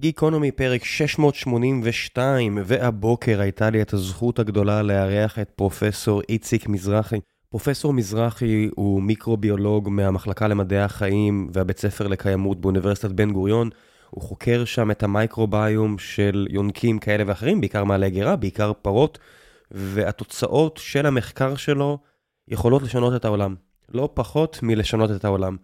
גיקונומי פרק 682, והבוקר הייתה לי את הזכות הגדולה לארח את פרופסור איציק מזרחי. פרופסור מזרחי הוא מיקרוביולוג מהמחלקה למדעי החיים והבית ספר לקיימות באוניברסיטת בן גוריון. הוא חוקר שם את המייקרוביום של יונקים כאלה ואחרים, בעיקר מעלה גירה, בעיקר פרות, והתוצאות של המחקר שלו יכולות לשנות את העולם. לא פחות מלשנות את העולם.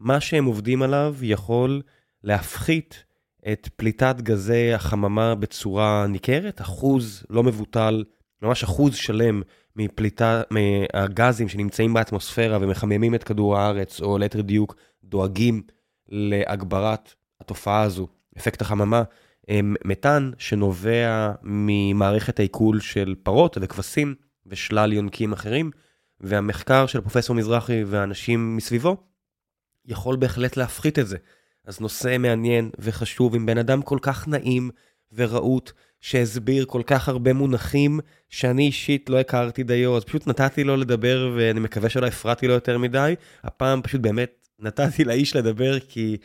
מה שהם עובדים עליו יכול להפחית את פליטת גזי החממה בצורה ניכרת, אחוז לא מבוטל, ממש אחוז שלם מפליטה, מהגזים שנמצאים באטמוספירה ומחממים את כדור הארץ, או ליתר דיוק דואגים להגברת התופעה הזו, אפקט החממה, מתאן שנובע ממערכת העיכול של פרות וכבשים ושלל יונקים אחרים, והמחקר של פרופסור מזרחי והאנשים מסביבו יכול בהחלט להפחית את זה. אז נושא מעניין וחשוב עם בן אדם כל כך נעים ורהוט, שהסביר כל כך הרבה מונחים שאני אישית לא הכרתי דיו, אז פשוט נתתי לו לדבר ואני מקווה שלא הפרעתי לו יותר מדי. הפעם פשוט באמת נתתי לאיש לדבר כי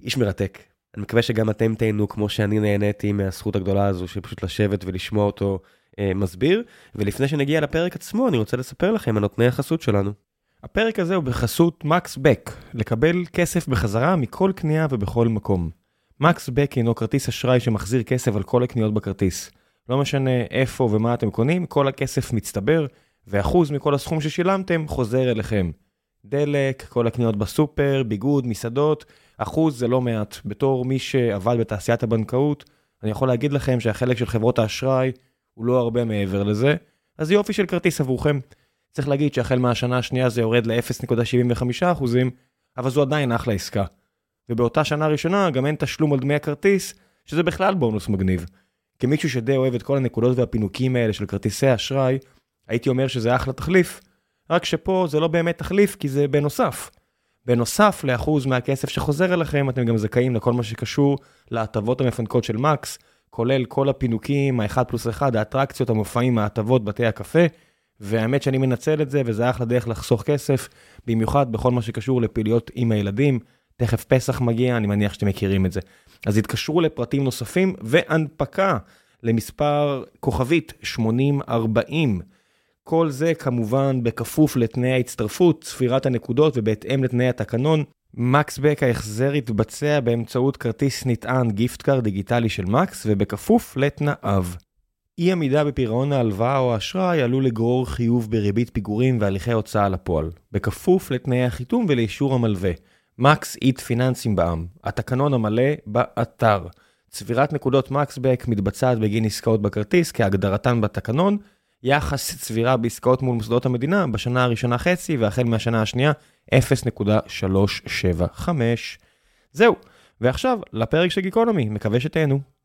איש מרתק. אני מקווה שגם אתם תהנו כמו שאני נהניתי מהזכות הגדולה הזו של פשוט לשבת ולשמוע אותו אה, מסביר. ולפני שנגיע לפרק עצמו, אני רוצה לספר לכם על נותני החסות שלנו. הפרק הזה הוא בחסות מקס בק, לקבל כסף בחזרה מכל קנייה ובכל מקום. מקס בק הינו כרטיס אשראי שמחזיר כסף על כל הקניות בכרטיס. לא משנה איפה ומה אתם קונים, כל הכסף מצטבר, ואחוז מכל הסכום ששילמתם חוזר אליכם. דלק, כל הקניות בסופר, ביגוד, מסעדות, אחוז זה לא מעט. בתור מי שעבד בתעשיית הבנקאות, אני יכול להגיד לכם שהחלק של חברות האשראי הוא לא הרבה מעבר לזה, אז יופי של כרטיס עבורכם. צריך להגיד שהחל מהשנה השנייה זה יורד ל-0.75%, אבל זו עדיין אחלה עסקה. ובאותה שנה ראשונה גם אין תשלום על דמי הכרטיס, שזה בכלל בונוס מגניב. כמישהו שדי אוהב את כל הנקודות והפינוקים האלה של כרטיסי אשראי, הייתי אומר שזה אחלה תחליף, רק שפה זה לא באמת תחליף כי זה בנוסף. בנוסף לאחוז מהכסף שחוזר אליכם, אתם גם זכאים לכל מה שקשור להטבות המפנקות של מקס, כולל כל הפינוקים, ה-1 פלוס 1, האטרקציות, המופעים, ההטבות, בתי הקפה, והאמת שאני מנצל את זה, וזה אחלה דרך לחסוך כסף, במיוחד בכל מה שקשור לפעילויות עם הילדים. תכף פסח מגיע, אני מניח שאתם מכירים את זה. אז התקשרו לפרטים נוספים והנפקה למספר כוכבית 8040. כל זה כמובן בכפוף לתנאי ההצטרפות, ספירת הנקודות ובהתאם לתנאי התקנון. מקסבק ההחזר יתבצע באמצעות כרטיס נטען גיפט קארד דיגיטלי של מקס ובכפוף לתנאיו. אי עמידה בפירעון ההלוואה או האשראי עלול לגרור חיוב בריבית פיגורים והליכי הוצאה לפועל, בכפוף לתנאי החיתום ולאישור המלווה. מקס איט פיננסים בע"מ, התקנון המלא באתר. צבירת נקודות מקסבק מתבצעת בגין עסקאות בכרטיס כהגדרתן בתקנון, יחס צבירה בעסקאות מול מוסדות המדינה בשנה הראשונה חצי והחל מהשנה השנייה 0.375. זהו, ועכשיו לפרק של גיקונומי, מקווה שתהנו.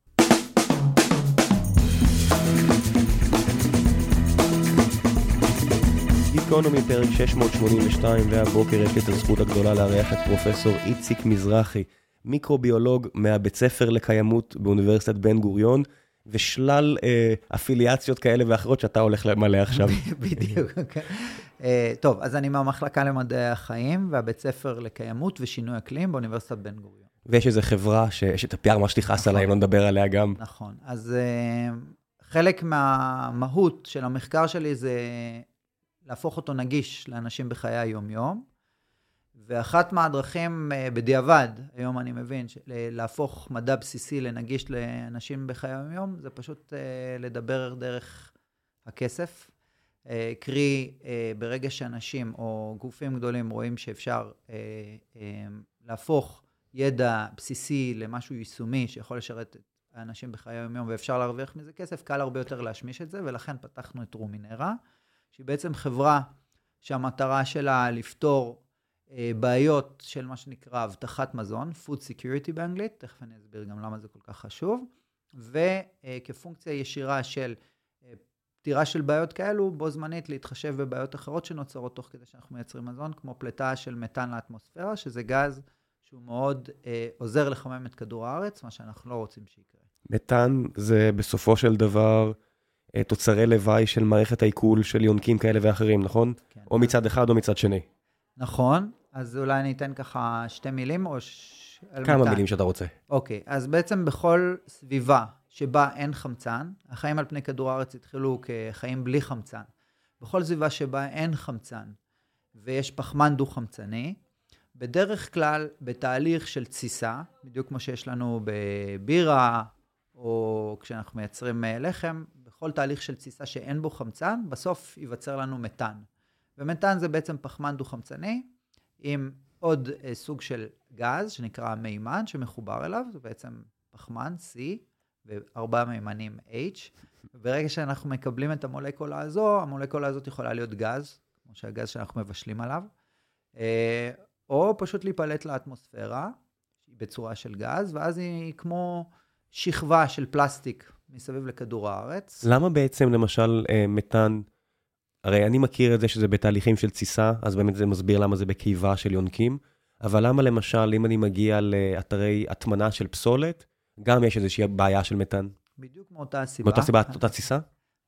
גיקונומי פרק 682, והבוקר יש לי את הזכות הגדולה לארח את פרופסור איציק מזרחי, מיקרוביולוג מהבית ספר לקיימות באוניברסיטת בן גוריון, ושלל אה, אפיליאציות כאלה ואחרות שאתה הולך למלא עכשיו. בדיוק. אה, טוב, אז אני מהמחלקה למדעי החיים והבית ספר לקיימות ושינוי אקלים באוניברסיטת בן גוריון. ויש איזו חברה שיש את הפיאר, מה שתכעס עליי, אם לא נדבר עליה גם. נכון. אז אה, חלק מהמהות של המחקר שלי זה להפוך אותו נגיש לאנשים בחיי היום-יום. ואחת מהדרכים אה, בדיעבד, היום אני מבין, להפוך מדע בסיסי לנגיש לאנשים בחיי היום-יום, זה פשוט אה, לדבר דרך הכסף. אה, קרי, ברגע שאנשים או גופים גדולים רואים שאפשר להפוך ידע בסיסי למשהו יישומי שיכול לשרת את האנשים בחיי היום-יום ואפשר להרוויח מזה כסף, קל הרבה יותר להשמיש את זה, ולכן פתחנו את רומינרה, שהיא בעצם חברה שהמטרה שלה לפתור אה, בעיות של מה שנקרא אבטחת מזון, food security באנגלית, תכף אני אסביר גם למה זה כל כך חשוב, וכפונקציה ישירה של אה, פתירה של בעיות כאלו, בו זמנית להתחשב בבעיות אחרות שנוצרות תוך כדי שאנחנו מייצרים מזון, כמו פליטה של מתאן לאטמוספירה, שזה גז שהוא מאוד אה, עוזר לחמם את כדור הארץ, מה שאנחנו לא רוצים שיקרה. מתאן זה בסופו של דבר אה, תוצרי לוואי של מערכת העיכול של יונקים כאלה ואחרים, נכון? כן. או מצד אחד או מצד שני. נכון, אז אולי אני אתן ככה שתי מילים, או ש... כמה. מילים שאתה רוצה. אוקיי, אז בעצם בכל סביבה שבה אין חמצן, החיים על פני כדור הארץ התחילו כחיים בלי חמצן. בכל סביבה שבה אין חמצן ויש פחמן דו-חמצני, בדרך כלל בתהליך של תסיסה, בדיוק כמו שיש לנו בבירה, או כשאנחנו מייצרים אה, לחם, בכל תהליך של תסיסה שאין בו חמצן, בסוף ייווצר לנו מתאן. ומתאן זה בעצם פחמן דו-חמצני, עם עוד אה, סוג של גז, שנקרא מימן, שמחובר אליו, זה בעצם פחמן, C, וארבעה מימנים H. וברגע שאנחנו מקבלים את המולקולה הזו, המולקולה הזאת יכולה להיות גז, כמו שהגז שאנחנו מבשלים עליו, אה, או פשוט להיפלט לאטמוספירה, בצורה של גז, ואז היא כמו שכבה של פלסטיק מסביב לכדור הארץ. למה בעצם למשל אה, מתאן, הרי אני מכיר את זה שזה בתהליכים של תסיסה, אז באמת זה מסביר למה זה בקיבה של יונקים, אבל למה למשל אם אני מגיע לאתרי הטמנה של פסולת, גם יש איזושהי בעיה של מתאן? בדיוק מאותה הסיבה. מאותה סיבה, אותה תסיסה?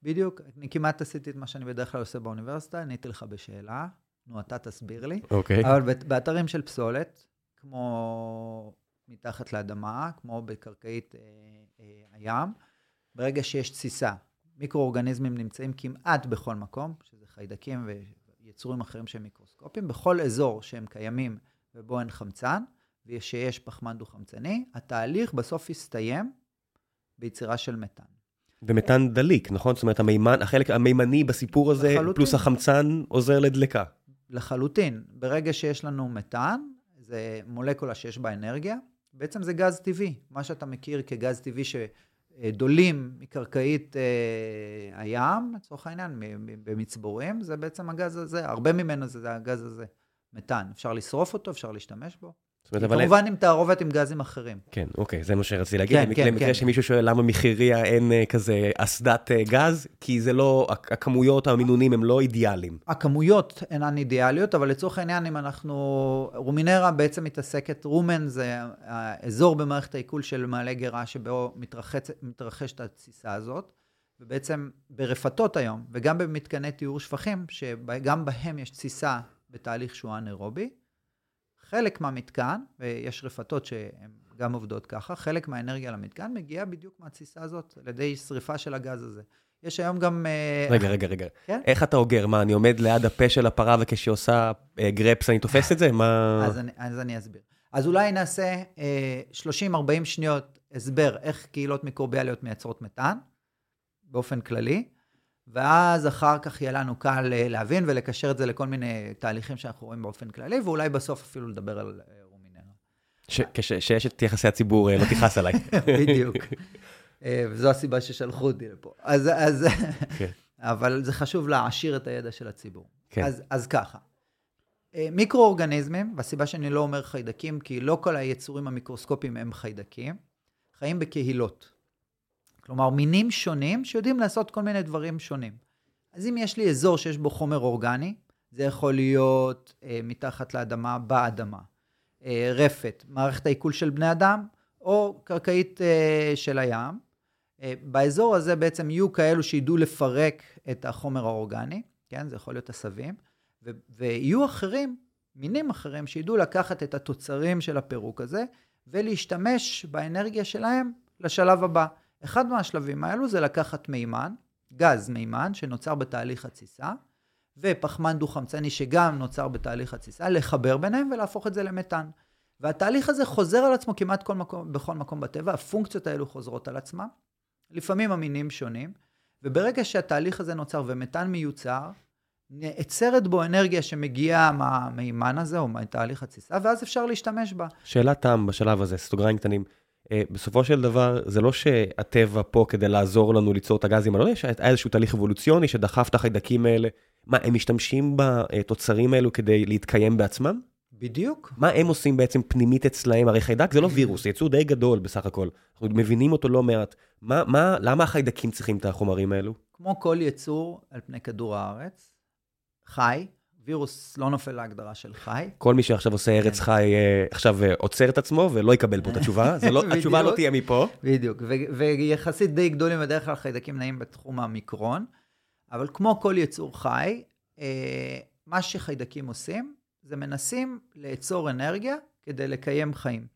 בדיוק, אני כמעט עשיתי את מה שאני בדרך כלל עושה באוניברסיטה, עניתי לך בשאלה, נו, אתה תסביר לי. אוקיי. אבל בת- באתרים של פסולת, כמו מתחת לאדמה, כמו בקרקעית אה, אה, הים, ברגע שיש תסיסה, מיקרואורגניזמים נמצאים כמעט בכל מקום, שזה חיידקים ויצורים אחרים שהם מיקרוסקופיים, בכל אזור שהם קיימים ובו אין חמצן, ושיש פחמן דו-חמצני, התהליך בסוף יסתיים ביצירה של מתאן. ומתאן דליק, נכון? זאת אומרת, המימן, החלק המימני בסיפור הזה, לחלוטין. פלוס החמצן, עוזר לדלקה. לחלוטין. ברגע שיש לנו מתאן, זה מולקולה שיש בה אנרגיה, בעצם זה גז טבעי. מה שאתה מכיר כגז טבעי שדולים מקרקעית אה, הים, לצורך העניין, במצבורים, זה בעצם הגז הזה, הרבה ממנו זה הגז הזה, מתאן. אפשר לשרוף אותו, אפשר להשתמש בו. אומרת, אבל... כמובן עם תערובת עם גזים אחרים. כן, אוקיי, זה מה שרציתי להגיד. כן, כן, למקרה כן. שמישהו שואל למה מחיריה אין אה, כזה אסדת אה, גז, כי זה לא, הכ- הכמויות, המינונים הם לא אידיאליים. הכמויות אינן אידיאליות, אבל לצורך העניין, אם אנחנו... רומינרה בעצם מתעסקת, רומן זה האזור במערכת העיכול של מעלה גרה שבו מתרחשת התסיסה הזאת, ובעצם ברפתות היום, וגם במתקני טיהור שפכים, שגם בהם יש תסיסה בתהליך שהוא אנאירובי, חלק מהמתקן, ויש רפתות שהן גם עובדות ככה, חלק מהאנרגיה למתקן מגיעה בדיוק מהתסיסה הזאת, על ידי שריפה של הגז הזה. יש היום גם... אה, רגע, רגע, רגע. כן? איך אתה אוגר? מה, אני עומד ליד הפה של הפרה וכשהיא עושה אה, גרפס אני תופס את זה? מה... אז אני, אז אני אסביר. אז אולי נעשה אה, 30-40 שניות הסבר איך קהילות מיקרוביאליות מייצרות מתאן, באופן כללי, ואז אחר כך יהיה לנו קל אה, להבין ולקשר את זה לכל מיני תהליכים שאנחנו רואים באופן כללי, ואולי בסוף אפילו לדבר על אה, רומינרה. ש- כש- שיש את יחסי הציבור אה, לא תכעס עליי. בדיוק. וזו הסיבה ששלחו אותי לפה. אז, אז, כן. אבל זה חשוב להעשיר את הידע של הציבור. כן. אז, אז ככה, מיקרואורגניזמים, והסיבה שאני לא אומר חיידקים, כי לא כל היצורים המיקרוסקופיים הם חיידקים, חיים בקהילות. כלומר, מינים שונים שיודעים לעשות כל מיני דברים שונים. אז אם יש לי אזור שיש בו חומר אורגני, זה יכול להיות אה, מתחת לאדמה, באדמה, אה, רפת, מערכת העיכול של בני אדם, או קרקעית אה, של הים. אה, באזור הזה בעצם יהיו כאלו שידעו לפרק את החומר האורגני, כן? זה יכול להיות עשבים, ו- ויהיו אחרים, מינים אחרים, שידעו לקחת את התוצרים של הפירוק הזה, ולהשתמש באנרגיה שלהם לשלב הבא. אחד מהשלבים האלו זה לקחת מימן, גז מימן, שנוצר בתהליך התסיסה, ופחמן דו-חמצני שגם נוצר בתהליך התסיסה, לחבר ביניהם ולהפוך את זה למתאן. והתהליך הזה חוזר על עצמו כמעט כל מקום, בכל מקום בטבע, הפונקציות האלו חוזרות על עצמן, לפעמים המינים שונים, וברגע שהתהליך הזה נוצר ומתאן מיוצר, נעצרת בו אנרגיה שמגיעה מהמימן הזה או מתהליך התסיסה, ואז אפשר להשתמש בה. שאלת תם בשלב הזה, סטוגריים קטנים. אה, בסופו של דבר, זה לא שהטבע פה כדי לעזור לנו ליצור את הגזים, אני לא יודע שהיה איזשהו תהליך אבולוציוני שדחף את החיידקים האלה. מה, הם משתמשים בתוצרים האלו כדי להתקיים בעצמם? בדיוק. מה הם עושים בעצם פנימית אצלהם? הרי חיידק זה לא וירוס, זה יצור די גדול בסך הכל. אנחנו מבינים אותו לא מעט. מה, מה, למה החיידקים צריכים את החומרים האלו? כמו כל יצור על פני כדור הארץ, חי, וירוס לא נופל להגדרה של חי. כל מי שעכשיו עושה ארץ כן. חי אה, עכשיו אה, עוצר את עצמו ולא יקבל פה את התשובה, לא, התשובה לא. תהיה מפה. בדיוק, ו- ויחסית די גדולים, בדרך כלל חיידקים נעים בתחום המיקרון, אבל כמו כל יצור חי, אה, מה שחיידקים עושים, זה מנסים לאצור אנרגיה כדי לקיים חיים.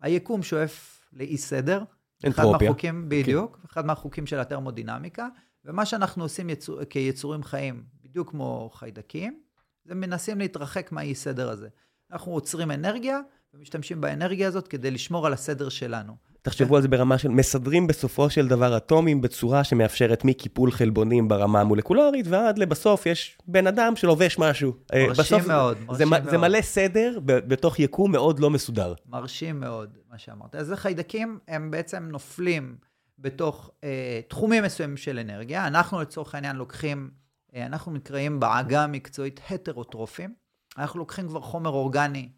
היקום שואף לאי סדר. אנטרופיה. אחד מהחוקים, בדיוק, כן. אחד מהחוקים של התרמודינמיקה, ומה שאנחנו עושים יצור, כיצורים חיים, בדיוק כמו חיידקים, זה מנסים להתרחק מהאי סדר הזה. אנחנו עוצרים אנרגיה, ומשתמשים באנרגיה הזאת כדי לשמור על הסדר שלנו. תחשבו על זה ברמה של מסדרים בסופו של דבר אטומים בצורה שמאפשרת מקיפול חלבונים ברמה המולקולרית, ועד לבסוף יש בן אדם שלובש משהו. אה, מרשים בסוף מאוד, מרשים זה, מאוד. זה מלא סדר בתוך יקום מאוד לא מסודר. מרשים מאוד, מה שאמרת. אז החיידקים הם בעצם נופלים בתוך אה, תחומים מסוימים של אנרגיה. אנחנו לצורך העניין לוקחים, אנחנו נקראים בעגה המקצועית הטרוטרופים. אנחנו לוקחים כבר חומר אורגני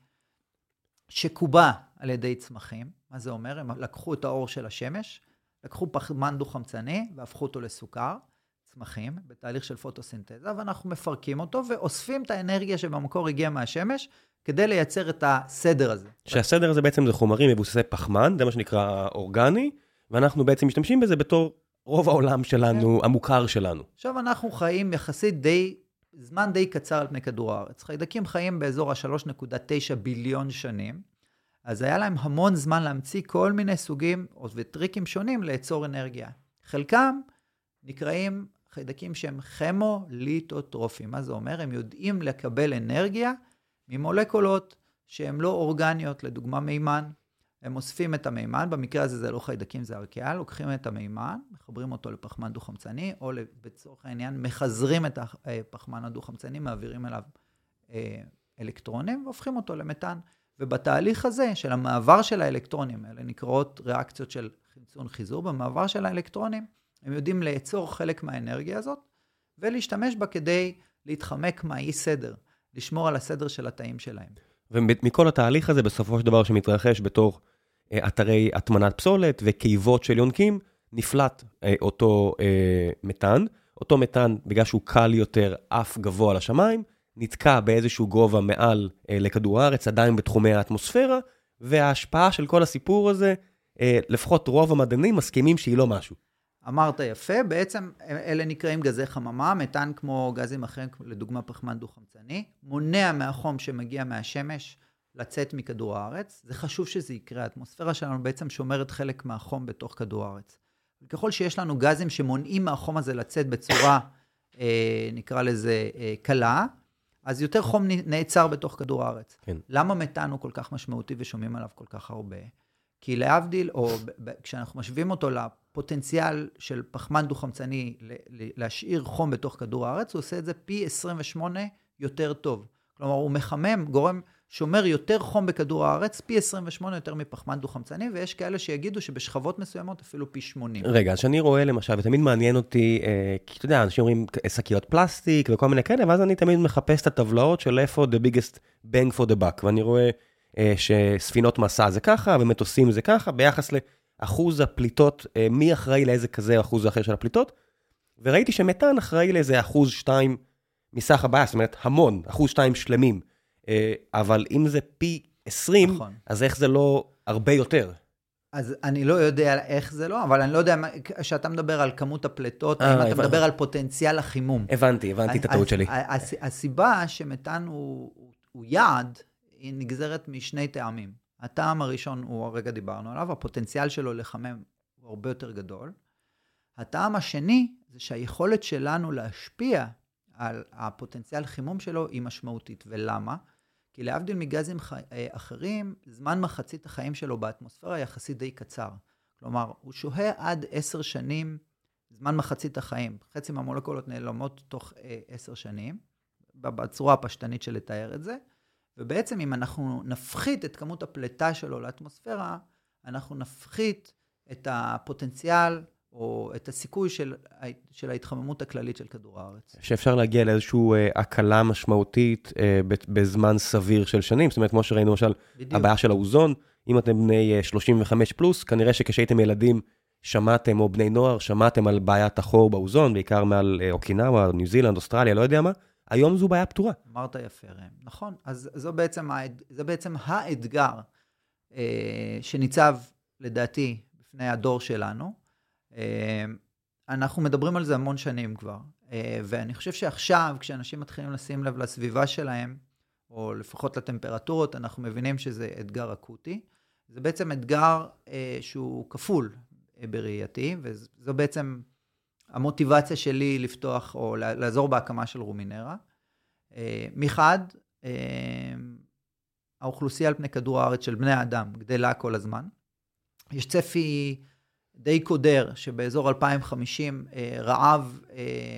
שקובע על ידי צמחים. מה זה אומר? הם לקחו את האור של השמש, לקחו פחמן דו-חמצני והפכו אותו לסוכר, צמחים, בתהליך של פוטוסינתזה, ואנחנו מפרקים אותו ואוספים את האנרגיה שבמקור הגיעה מהשמש, כדי לייצר את הסדר הזה. שהסדר הזה בעצם זה חומרים מבוססי פחמן, זה מה שנקרא אורגני, ואנחנו בעצם משתמשים בזה בתור רוב העולם שלנו, כן. המוכר שלנו. עכשיו אנחנו חיים יחסית די, זמן די קצר על פני כדור הארץ. חיידקים חיים באזור ה-3.9 ביליון שנים. אז היה להם המון זמן להמציא כל מיני סוגים וטריקים שונים לאצור אנרגיה. חלקם נקראים חיידקים שהם כימוליטוטרופים. מה זה אומר? הם יודעים לקבל אנרגיה ממולקולות שהן לא אורגניות, לדוגמה מימן. הם אוספים את המימן, במקרה הזה זה לא חיידקים, זה ארקיאה, לוקחים את המימן, מחברים אותו לפחמן דו-חמצני, או לצורך העניין מחזרים את הפחמן הדו-חמצני, מעבירים אליו אה, אלקטרונים, והופכים אותו למתאן. ובתהליך הזה של המעבר של האלקטרונים, האלה נקראות ריאקציות של חמצון חיזור, במעבר של האלקטרונים, הם יודעים לאצור חלק מהאנרגיה הזאת, ולהשתמש בה כדי להתחמק מהאי סדר, לשמור על הסדר של התאים שלהם. ומכל התהליך הזה, בסופו של דבר שמתרחש בתור אה, אתרי הטמנת פסולת וקיבות של יונקים, נפלט אה, אותו אה, מתאן. אותו מתאן, בגלל שהוא קל יותר, עף גבוה לשמיים, נתקע באיזשהו גובה מעל לכדור הארץ, עדיין בתחומי האטמוספירה, וההשפעה של כל הסיפור הזה, לפחות רוב המדענים מסכימים שהיא לא משהו. אמרת יפה, בעצם אלה נקראים גזי חממה, מתאן כמו גזים אחרים, לדוגמה פחמן דו-חמצני, מונע מהחום שמגיע מהשמש לצאת מכדור הארץ. זה חשוב שזה יקרה, האטמוספירה שלנו בעצם שומרת חלק מהחום בתוך כדור הארץ. ככל שיש לנו גזים שמונעים מהחום הזה לצאת בצורה, אה, נקרא לזה, אה, קלה, אז יותר חום נעצר בתוך כדור הארץ. כן. למה מתאן הוא כל כך משמעותי ושומעים עליו כל כך הרבה? כי להבדיל, או כשאנחנו משווים אותו לפוטנציאל של פחמן דו-חמצני להשאיר חום בתוך כדור הארץ, הוא עושה את זה פי 28 יותר טוב. כלומר, הוא מחמם, גורם שומר יותר חום בכדור הארץ, פי 28 יותר מפחמן דו-חמצני, ויש כאלה שיגידו שבשכבות מסוימות אפילו פי 80. רגע, אז שאני רואה למשל, ותמיד מעניין אותי, אה, כי אתה יודע, אנשים אומרים שקיות פלסטיק וכל מיני כאלה, ואז אני תמיד מחפש את הטבלאות של איפה the biggest bang for the buck, ואני רואה אה, שספינות מסע זה ככה, ומטוסים זה ככה, ביחס לאחוז הפליטות, אה, מי אחראי לאיזה כזה אחוז אחר של הפליטות, וראיתי שמתאן אחראי לאיזה אחוז שתיים מסך הבעיה, זאת אומרת, המון, אחוז שתיים שלמים. אה, אבל אם זה פי 20, נכון. אז איך זה לא הרבה יותר? אז אני לא יודע איך זה לא, אבל אני לא יודע, כשאתה מדבר על כמות הפליטות, האם אתה מדבר על פוטנציאל החימום. הבנתי, הבנתי את הטעות שלי. הסיבה שמתאן הוא, הוא יעד, היא נגזרת משני טעמים. הטעם הראשון הוא, הרגע דיברנו עליו, הפוטנציאל שלו לחמם הוא הרבה יותר גדול. הטעם השני, זה שהיכולת שלנו להשפיע על הפוטנציאל חימום שלו היא משמעותית. ולמה? כי להבדיל מגזים ח... אה, אחרים, זמן מחצית החיים שלו באטמוספירה יחסית די קצר. כלומר, הוא שוהה עד עשר שנים, זמן מחצית החיים. חצי מהמולקולות נעלמות תוך אה, עשר שנים, בצורה הפשטנית של לתאר את זה. ובעצם אם אנחנו נפחית את כמות הפליטה שלו לאטמוספירה, אנחנו נפחית את הפוטנציאל או את הסיכוי של, של ההתחממות הכללית של כדור הארץ. שאפשר להגיע לאיזושהי אה, הקלה משמעותית אה, בזמן סביר של שנים, זאת אומרת, כמו שראינו למשל, הבעיה של האוזון, אם אתם בני 35 אה, פלוס, כנראה שכשהייתם ילדים, שמעתם, או בני נוער, שמעתם על בעיית החור באוזון, בעיקר מעל אוקינאווה, ניו זילנד, אוסטרליה, לא יודע מה, היום זו בעיה פתורה. אמרת יפה, ראם. נכון, אז זו בעצם, האד... זה בעצם האתגר אה, שניצב, לדעתי, בפני הדור שלנו. אמ, אנחנו מדברים על זה המון שנים כבר, אה, ואני חושב שעכשיו, כשאנשים מתחילים לשים לב לסביבה שלהם, או לפחות לטמפרטורות, אנחנו מבינים שזה אתגר אקוטי. זה בעצם אתגר אה, שהוא כפול אה, בראייתי, וזו בעצם המוטיבציה שלי לפתוח או לעזור בהקמה של רומינרה. אה, מחד, אה, האוכלוסייה על פני כדור הארץ של בני האדם גדלה כל הזמן. יש צפי די קודר שבאזור 2050 אה, רעב,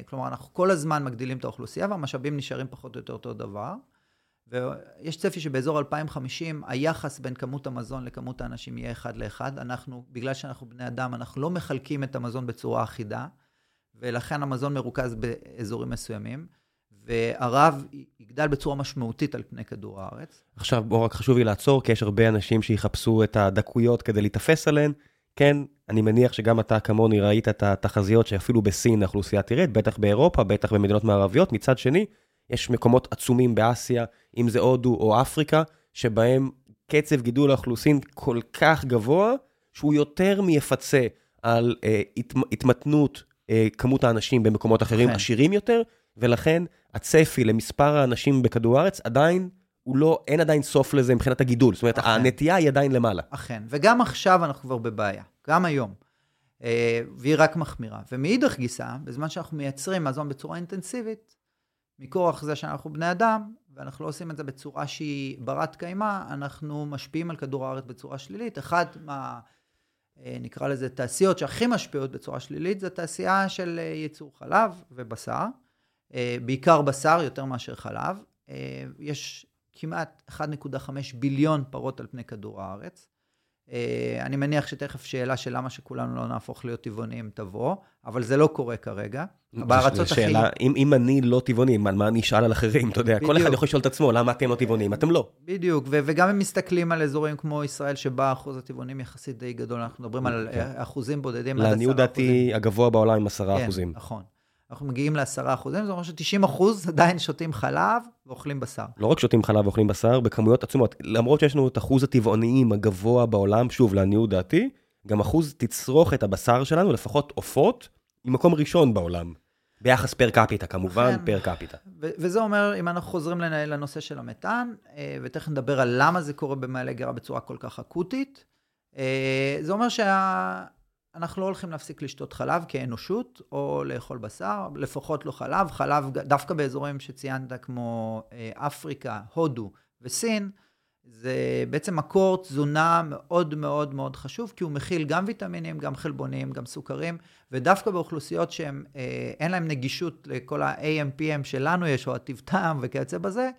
כלומר אנחנו כל הזמן מגדילים את האוכלוסייה והמשאבים נשארים פחות או יותר אותו דבר. ויש צפי שבאזור 2050 היחס בין כמות המזון לכמות האנשים יהיה אחד לאחד. אנחנו, בגלל שאנחנו בני אדם, אנחנו לא מחלקים את המזון בצורה אחידה, ולכן המזון מרוכז באזורים מסוימים. והרעב יגדל בצורה משמעותית על פני כדור הארץ. עכשיו, בואו רק חשוב לי לעצור, כי יש הרבה אנשים שיחפשו את הדקויות כדי להיתפס עליהן. כן, אני מניח שגם אתה כמוני ראית את התחזיות שאפילו בסין האוכלוסייה תרד, בטח באירופה, בטח במדינות מערביות. מצד שני, יש מקומות עצומים באסיה, אם זה הודו או אפריקה, שבהם קצב גידול האוכלוסין כל כך גבוה, שהוא יותר מיפצה על אה, הת, התמתנות כמות האנשים במקומות אחרים, אכן. עשירים יותר, ולכן הצפי למספר האנשים בכדור הארץ עדיין, הוא לא, אין עדיין סוף לזה מבחינת הגידול. זאת אומרת, אכן. הנטייה היא עדיין למעלה. אכן, וגם עכשיו אנחנו כבר בבעיה, גם היום. אה, והיא רק מחמירה. ומאידך גיסא, בזמן שאנחנו מייצרים מזון בצורה אינטנסיבית, מכורח זה שאנחנו בני אדם, ואנחנו לא עושים את זה בצורה שהיא ברת קיימא, אנחנו משפיעים על כדור הארץ בצורה שלילית. אחד מה... אה, נקרא לזה תעשיות שהכי משפיעות בצורה שלילית, זה תעשייה של אה, ייצור חלב ובשר. אה, בעיקר בשר יותר מאשר חלב. יש כמעט 1.5 ביליון פרות על פני כדור הארץ. אני מניח שתכף שאלה של למה שכולנו לא נהפוך להיות טבעונים תבוא, אבל זה לא קורה כרגע. בארצות הכי... שאלה, אם, אם אני לא טבעוני, על מה אני אשאל על אחרים? אתה יודע, בדיוק. כל אחד יכול לשאול את עצמו, למה אתם לא טבעונים? אתם לא. בדיוק, ו- וגם אם מסתכלים על אזורים כמו ישראל, שבה אחוז הטבעונים יחסית די גדול, אנחנו מדברים על כן. אחוזים בודדים, לעניות דעתי, הגבוה בעולם עם עשרה כן, אחוזים. נכון. אנחנו מגיעים ל-10 אחוזים, זה אומר ש-90 אחוז עדיין שותים חלב ואוכלים בשר. לא רק שותים חלב ואוכלים בשר, בכמויות עצומות. למרות שיש לנו את אחוז הטבעוניים הגבוה בעולם, שוב, לעניות דעתי, גם אחוז תצרוכת הבשר שלנו, לפחות עופות, היא מקום ראשון בעולם. ביחס פר קפיטה, כמובן, כן. פר קפיטה. וזה אומר, אם אנחנו חוזרים לנושא של המתאן, אה, ותכף נדבר על למה זה קורה במעלה גרה בצורה כל כך אקוטית, אה, זה אומר שה... אנחנו לא הולכים להפסיק לשתות חלב כאנושות, או לאכול בשר, לפחות לא חלב. חלב, דווקא באזורים שציינת, כמו אה, אפריקה, הודו וסין, זה בעצם מקור תזונה מאוד מאוד מאוד חשוב, כי הוא מכיל גם ויטמינים, גם חלבונים, גם סוכרים, ודווקא באוכלוסיות שהן, אה, אין להן נגישות לכל ה-AMPM שלנו יש, או הטיב טעם וכיוצא בזה,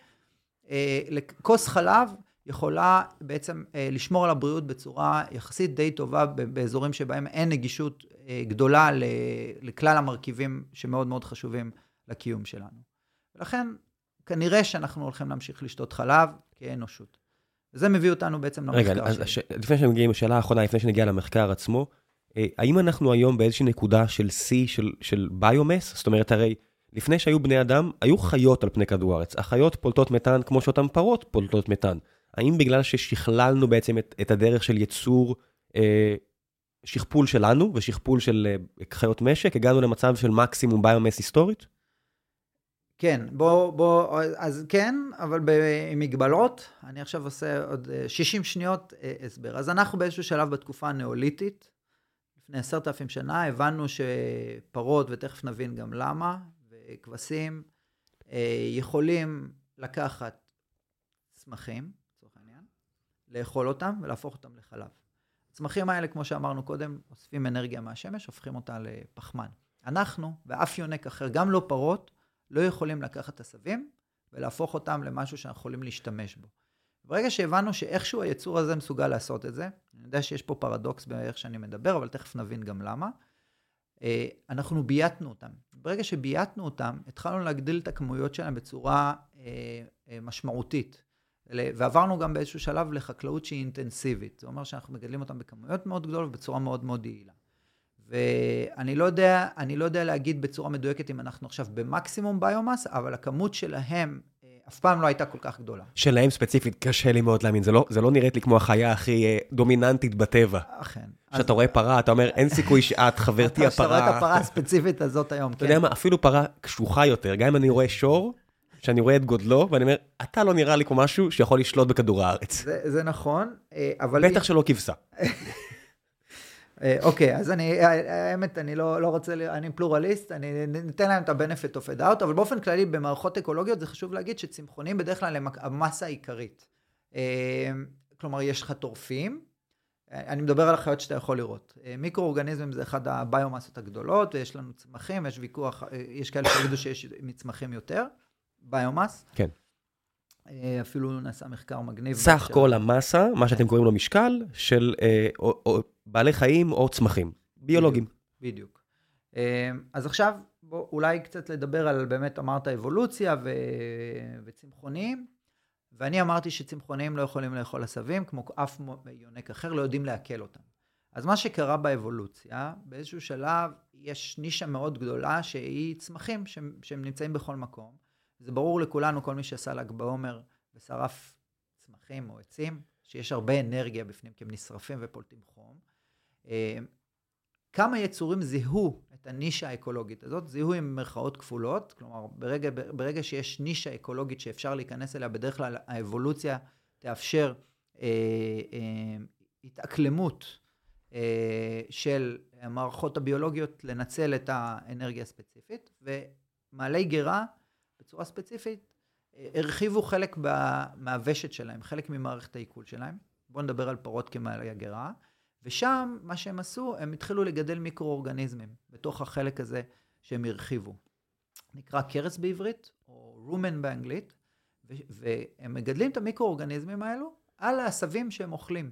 אה, לכוס חלב יכולה בעצם אה, לשמור על הבריאות בצורה יחסית די טובה באזורים שבהם אין נגישות גדולה לכלל המרכיבים שמאוד מאוד חשובים לקיום שלנו. ולכן, כנראה שאנחנו הולכים להמשיך לשתות חלב כאנושות. וזה מביא אותנו בעצם למחקר רגע, אז הש... לפני שנגיע לשאלה האחרונה, לפני שנגיע למחקר עצמו, אה, האם אנחנו היום באיזושהי נקודה של שיא של, של ביומס? זאת אומרת, הרי לפני שהיו בני אדם, היו חיות על פני כדור הארץ. החיות פולטות מתאן כמו שאותן פרות פולטות מתאן. האם בגלל ששכללנו בעצם את, את הדרך של ייצור אה, שכפול שלנו ושכפול של אה, חיות משק, הגענו למצב של מקסימום ביומס היסטורית? כן, בוא, בוא, אז כן, אבל עם מגבלות. אני עכשיו עושה עוד 60 אה, שניות אה, הסבר. אז אנחנו באיזשהו שלב בתקופה הנאוליתית, לפני עשרת אלפים שנה, הבנו שפרות, ותכף נבין גם למה, וכבשים, יכולים לקחת צמחים, לאכול אותם ולהפוך אותם לחלב. הצמחים האלה, כמו שאמרנו קודם, אוספים אנרגיה מהשמש, הופכים אותה לפחמן. אנחנו, ואף יונק אחר, גם לא פרות, לא יכולים לקחת עשבים ולהפוך אותם למשהו שאנחנו יכולים להשתמש בו. ברגע שהבנו שאיכשהו היצור הזה מסוגל לעשות את זה, אני יודע שיש פה פרדוקס באיך שאני מדבר, אבל תכף נבין גם למה, אה, אנחנו בייתנו אותם. ברגע שבייתנו אותם, התחלנו להגדיל את הכמויות שלהם בצורה אה, אה, משמעותית. ועברנו גם באיזשהו שלב לחקלאות שהיא אינטנסיבית. זה אומר שאנחנו מגדלים אותם בכמויות מאוד גדולות ובצורה מאוד מאוד יעילה. ואני לא יודע, אני לא יודע להגיד בצורה מדויקת אם אנחנו עכשיו במקסימום ביומאס, אבל הכמות שלהם אה, אף פעם לא הייתה כל כך גדולה. שלהם ספציפית, קשה לי מאוד להאמין, זה לא, זה לא נראית לי כמו החיה הכי אה, דומיננטית בטבע. אכן. כשאתה אז... רואה פרה, אתה אומר, אין סיכוי שאת, חברתי הפרה... אתה רואה את הפרה הספציפית הזאת היום, כן. אתה יודע מה, אפילו פרה קשוחה יותר, גם אם אני רואה שור, שאני רואה את גודלו, ואני אומר, אתה לא נראה לי כמו משהו שיכול לשלוט בכדור הארץ. זה, זה נכון, אה, אבל... בטח שלא כבשה. אה, אוקיי, אז אני, האמת, אני לא, לא רוצה, אני פלורליסט, אני ניתן להם את ה-benefit of a doubt, אבל באופן כללי, במערכות אקולוגיות זה חשוב להגיד שצמחונים בדרך כלל הם המסה העיקרית. אה, כלומר, יש לך טורפים, אני מדבר על החיות שאתה יכול לראות. מיקרואורגניזמים זה אחד הביומאסות הגדולות, ויש לנו צמחים, יש ויכוח, יש כאלה שיגידו שיש מצמחים יותר, ביומאס. כן. אה, אפילו נעשה מחקר מגניב. סך של... כל המסה, מה שאתם קוראים לו משקל, של אה, או, או, בעלי חיים או צמחים, ביולוגיים. בדיוק. בדיוק. אה, אז עכשיו, בוא, אולי קצת לדבר על, באמת אמרת אבולוציה ו... וצמחונים, ואני אמרתי שצמחונים לא יכולים לאכול עשבים, כמו אף יונק אחר, לא יודעים לעכל אותם. אז מה שקרה באבולוציה, באיזשהו שלב יש נישה מאוד גדולה שהיא צמחים שהם, שהם נמצאים בכל מקום. זה ברור לכולנו, כל מי שעשה ל"ג בעומר ושרף צמחים או עצים, שיש הרבה אנרגיה בפנים, כי הם נשרפים ופולטים חום. אה, כמה יצורים זיהו את הנישה האקולוגית הזאת, זיהו עם מירכאות כפולות, כלומר ברגע, ברגע שיש נישה אקולוגית שאפשר להיכנס אליה, בדרך כלל האבולוציה תאפשר אה, אה, התאקלמות אה, של המערכות הביולוגיות לנצל את האנרגיה הספציפית, ומעלי גרה בצורה ספציפית, אה, הרחיבו חלק מהוושת שלהם, חלק ממערכת העיכול שלהם. בואו נדבר על פרות כמעלי הגרה. ושם, מה שהם עשו, הם התחילו לגדל מיקרואורגניזמים בתוך החלק הזה שהם הרחיבו. נקרא קרס בעברית, או רומן באנגלית, והם מגדלים את המיקרואורגניזמים האלו על העשבים שהם אוכלים.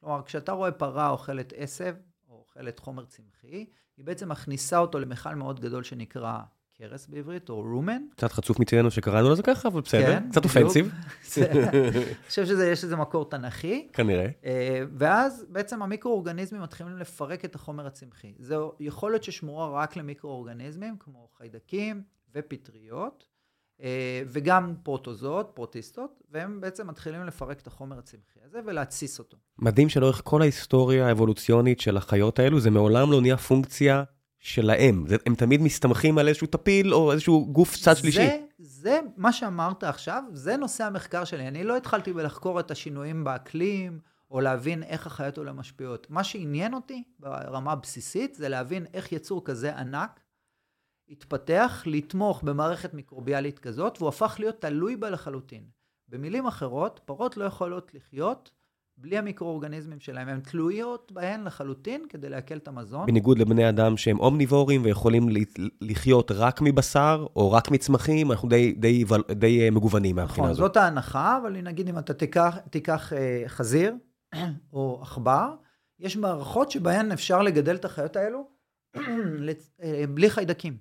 כלומר, כשאתה רואה פרה אוכלת עשב, או אוכלת חומר צמחי, היא בעצם מכניסה אותו למכל מאוד גדול שנקרא קרס בעברית, או רומן. קצת חצוף מצדנו שקראנו לזה ככה, אבל בסדר, כן, קצת אופנסיב. אני חושב שיש לזה מקור תנכי. כנראה. אה, ואז בעצם המיקרואורגניזמים מתחילים לפרק את החומר הצמחי. זו יכולת ששמורה רק למיקרואורגניזמים, כמו חיידקים ופטריות, אה, וגם פרוטוזות, פרוטיסטות, והם בעצם מתחילים לפרק את החומר הצמחי הזה ולהתסיס אותו. מדהים שלאורך כל ההיסטוריה האבולוציונית של החיות האלו, זה מעולם לא נהיה פונקציה שלהם. זה, הם תמיד מסתמכים על איזשהו טפיל או איזשהו גוף צד שלישי. זה, זה מה שאמרת עכשיו, זה נושא המחקר שלי. אני לא התחלתי בלחקור את השינויים באקלים, או להבין איך החיות האלה משפיעות. מה שעניין אותי ברמה הבסיסית, זה להבין איך יצור כזה ענק התפתח לתמוך במערכת מיקרוביאלית כזאת, והוא הפך להיות תלוי בה לחלוטין. במילים אחרות, פרות לא יכולות לחיות בלי המיקרואורגניזמים שלהם, הן תלויות בהן לחלוטין כדי לעכל את המזון. בניגוד לבני אדם שהם אומניבורים ויכולים לחיות רק מבשר או רק מצמחים, אנחנו די, די, די, די אה, מגוונים מהבחינה נכון, הזאת. זאת ההנחה, אבל נגיד אם אתה תיקח, תיקח אה, חזיר או עכבר, יש מערכות שבהן אפשר לגדל את החיות האלו אה, בלי חיידקים.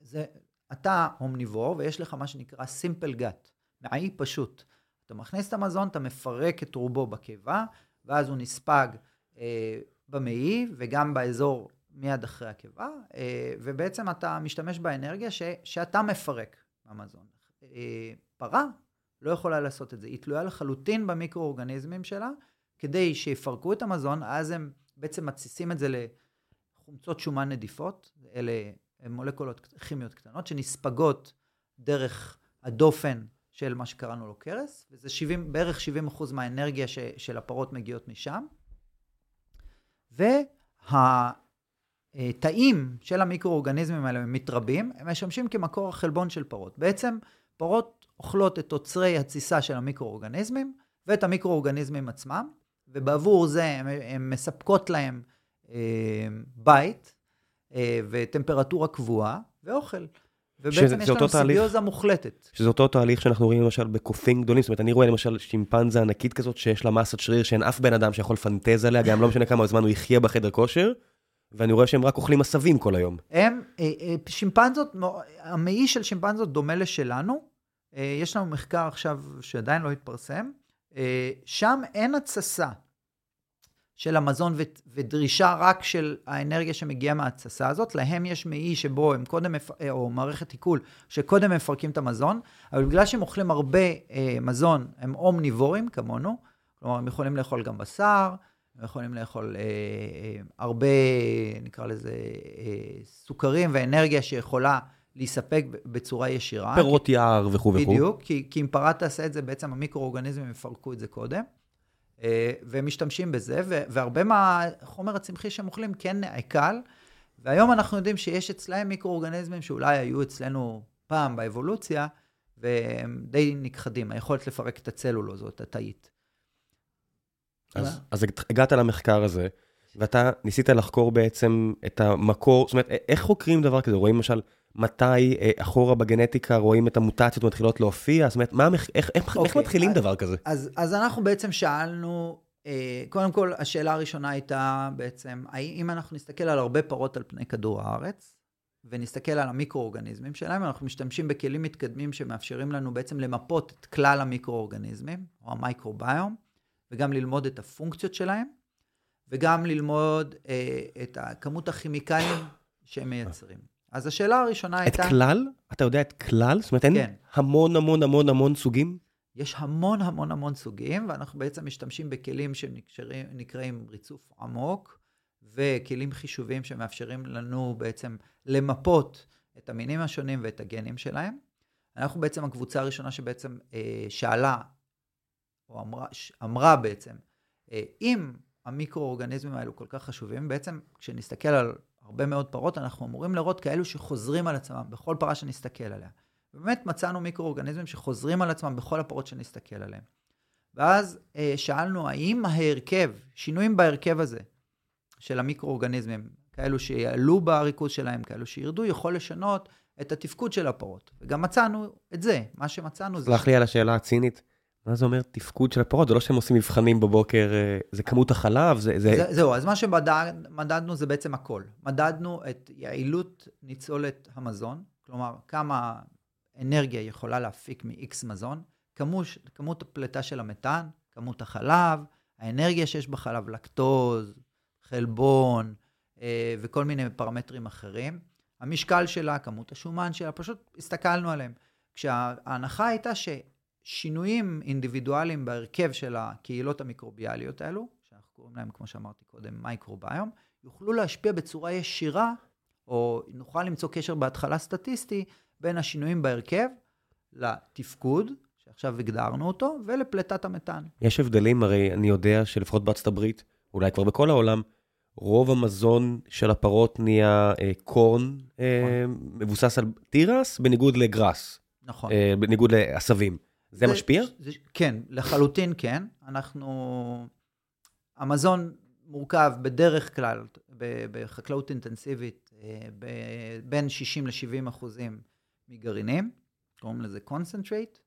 זה, אתה אומניבור ויש לך מה שנקרא simple gut, מעי פשוט. אתה מכניס את המזון, אתה מפרק את רובו בקיבה, ואז הוא נספג אה, במעי וגם באזור מיד אחרי הקיבה, אה, ובעצם אתה משתמש באנרגיה ש, שאתה מפרק במזון. אה, פרה לא יכולה לעשות את זה, היא תלויה לחלוטין במיקרואורגניזמים שלה, כדי שיפרקו את המזון, אז הם בעצם מתסיסים את זה לחומצות שומן נדיפות, אלה מולקולות כימיות קטנות שנספגות דרך הדופן של מה שקראנו לו קרס, וזה 70, בערך 70 אחוז מהאנרגיה ש, של הפרות מגיעות משם. והתאים של המיקרואורגניזמים האלה מתרבים, הם משמשים כמקור החלבון של פרות. בעצם פרות אוכלות את תוצרי התסיסה של המיקרואורגניזמים ואת המיקרואורגניזמים עצמם, ובעבור זה הן מספקות להם אה, בית אה, וטמפרטורה קבועה ואוכל. ובעצם יש לנו סיביוזה מוחלטת. שזה אותו תהליך שאנחנו רואים למשל בקופים גדולים, זאת אומרת, אני רואה למשל שימפנזה ענקית כזאת שיש לה מסת שריר שאין אף בן אדם שיכול לפנטז עליה, גם לא משנה כמה זמן הוא יחיה בחדר כושר, ואני רואה שהם רק אוכלים עשבים כל היום. הם, אה, אה, שימפנזות, המעי של שימפנזות דומה לשלנו, אה, יש לנו מחקר עכשיו שעדיין לא התפרסם, שם אין התססה. של המזון ודרישה רק של האנרגיה שמגיעה מההתססה הזאת. להם יש מעי שבו הם קודם, או מערכת עיכול, שקודם מפרקים את המזון, אבל בגלל שהם אוכלים הרבה אה, מזון, הם אומניבורים כמונו, כלומר, הם יכולים לאכול גם בשר, הם יכולים לאכול אה, אה, הרבה, נקרא לזה, אה, סוכרים ואנרגיה שיכולה להיספג בצורה ישירה. פירות יער וכו' וכו'. בדיוק, כי, כי אם פרה תעשה את זה, בעצם המיקרואורגניזמים יפרקו את זה קודם, אה, והם משתמשים בזה, והרבה מהחומר הצמחי שהם אוכלים כן נעקל, והיום אנחנו יודעים שיש אצלהם מיקרואורגניזמים שאולי היו אצלנו פעם באבולוציה, והם די נכחדים, היכולת לפרק את הצלולו זאת התאית. אז, אז הגעת למחקר הזה, ואתה ניסית לחקור בעצם את המקור, זאת אומרת, איך חוקרים דבר כזה? רואים למשל מתי אה, אחורה בגנטיקה רואים את המוטציות מתחילות להופיע? זאת אומרת, מה, איך, איך, אוקיי, איך מתחילים אז, דבר כזה? אז, אז אנחנו בעצם שאלנו, אה, קודם כל, השאלה הראשונה הייתה בעצם, אם אנחנו נסתכל על הרבה פרות על פני כדור הארץ, ונסתכל על המיקרואורגניזמים שלהם, אנחנו משתמשים בכלים מתקדמים שמאפשרים לנו בעצם למפות את כלל המיקרואורגניזמים, או המייקרוביום, וגם ללמוד את הפונקציות שלהם, וגם ללמוד אה, את כמות הכימיקלים שהם מייצרים. אז השאלה הראשונה את הייתה... את כלל? אתה יודע את כלל? זאת אומרת, אין כן. המון המון המון המון סוגים? יש המון המון המון סוגים, ואנחנו בעצם משתמשים בכלים שנקראים ריצוף עמוק, וכלים חישוביים שמאפשרים לנו בעצם למפות את המינים השונים ואת הגנים שלהם. אנחנו בעצם הקבוצה הראשונה שבעצם אה, שאלה, או אמרה, אמרה בעצם, אה, אם המיקרואורגניזמים האלו כל כך חשובים, בעצם כשנסתכל על הרבה מאוד פרות, אנחנו אמורים לראות כאלו שחוזרים על עצמם בכל פרה שנסתכל עליה. באמת מצאנו מיקרואורגניזמים שחוזרים על עצמם בכל הפרות שנסתכל עליהן. ואז אה, שאלנו האם ההרכב, שינויים בהרכב הזה של המיקרואורגניזמים, כאלו שיעלו בריכוז שלהם, כאלו שירדו, יכול לשנות את התפקוד של הפרות. וגם מצאנו את זה, מה שמצאנו זה... סלח לי על השאלה הצינית. מה זה אומר תפקוד של הפרות? זה לא שהם עושים מבחנים בבוקר, אה, זה כמות החלב, זה... זה... זה זהו, אז מה שמדדנו זה בעצם הכל. מדדנו את יעילות ניצולת המזון, כלומר, כמה אנרגיה יכולה להפיק מ-X מזון, כמות, כמות הפליטה של המתאן, כמות החלב, האנרגיה שיש בחלב, לקטוז, חלבון אה, וכל מיני פרמטרים אחרים. המשקל שלה, כמות השומן שלה, פשוט הסתכלנו עליהם. כשההנחה הייתה ששינויים אינדיבידואליים בהרכב של הקהילות המיקרוביאליות האלו, שאנחנו קוראים להם, כמו שאמרתי קודם, מייקרוביום, יוכלו להשפיע בצורה ישירה, או נוכל למצוא קשר בהתחלה סטטיסטי, בין השינויים בהרכב לתפקוד, שעכשיו הגדרנו אותו, ולפליטת המתאן. יש הבדלים, הרי אני יודע שלפחות בארצות הברית, אולי כבר בכל העולם, רוב המזון של הפרות נהיה אה, קורן, אה, נכון. מבוסס על תירס, בניגוד ל grass. נכון. אה, בניגוד לעשבים. זה, זה משפיע? זה, כן, לחלוטין כן. אנחנו... המזון מורכב בדרך כלל, בחקלאות אינטנסיבית, אה, בין 60 ל-70 אחוזים מגרעינים, קוראים לזה concentrate,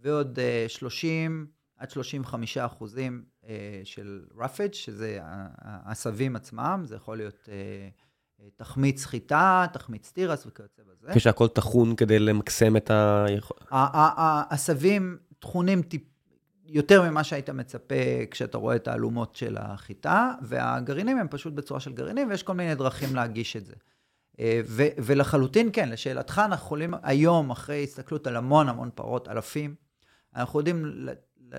ועוד 30 עד 35 אחוזים אה, של roughage, שזה העשבים עצמם, זה יכול להיות אה, אה, תחמיץ חיטה, תחמיץ תירס וכיוצא בזה. כשהכול טחון כדי למקסם את ה... העשבים טחונים טיפ... יותר ממה שהיית מצפה כשאתה רואה את האלומות של החיטה, והגרעינים הם פשוט בצורה של גרעינים, ויש כל מיני דרכים להגיש את זה. ו- ולחלוטין כן, לשאלתך, אנחנו יכולים היום, אחרי הסתכלות על המון המון פרות, אלפים, אנחנו יודעים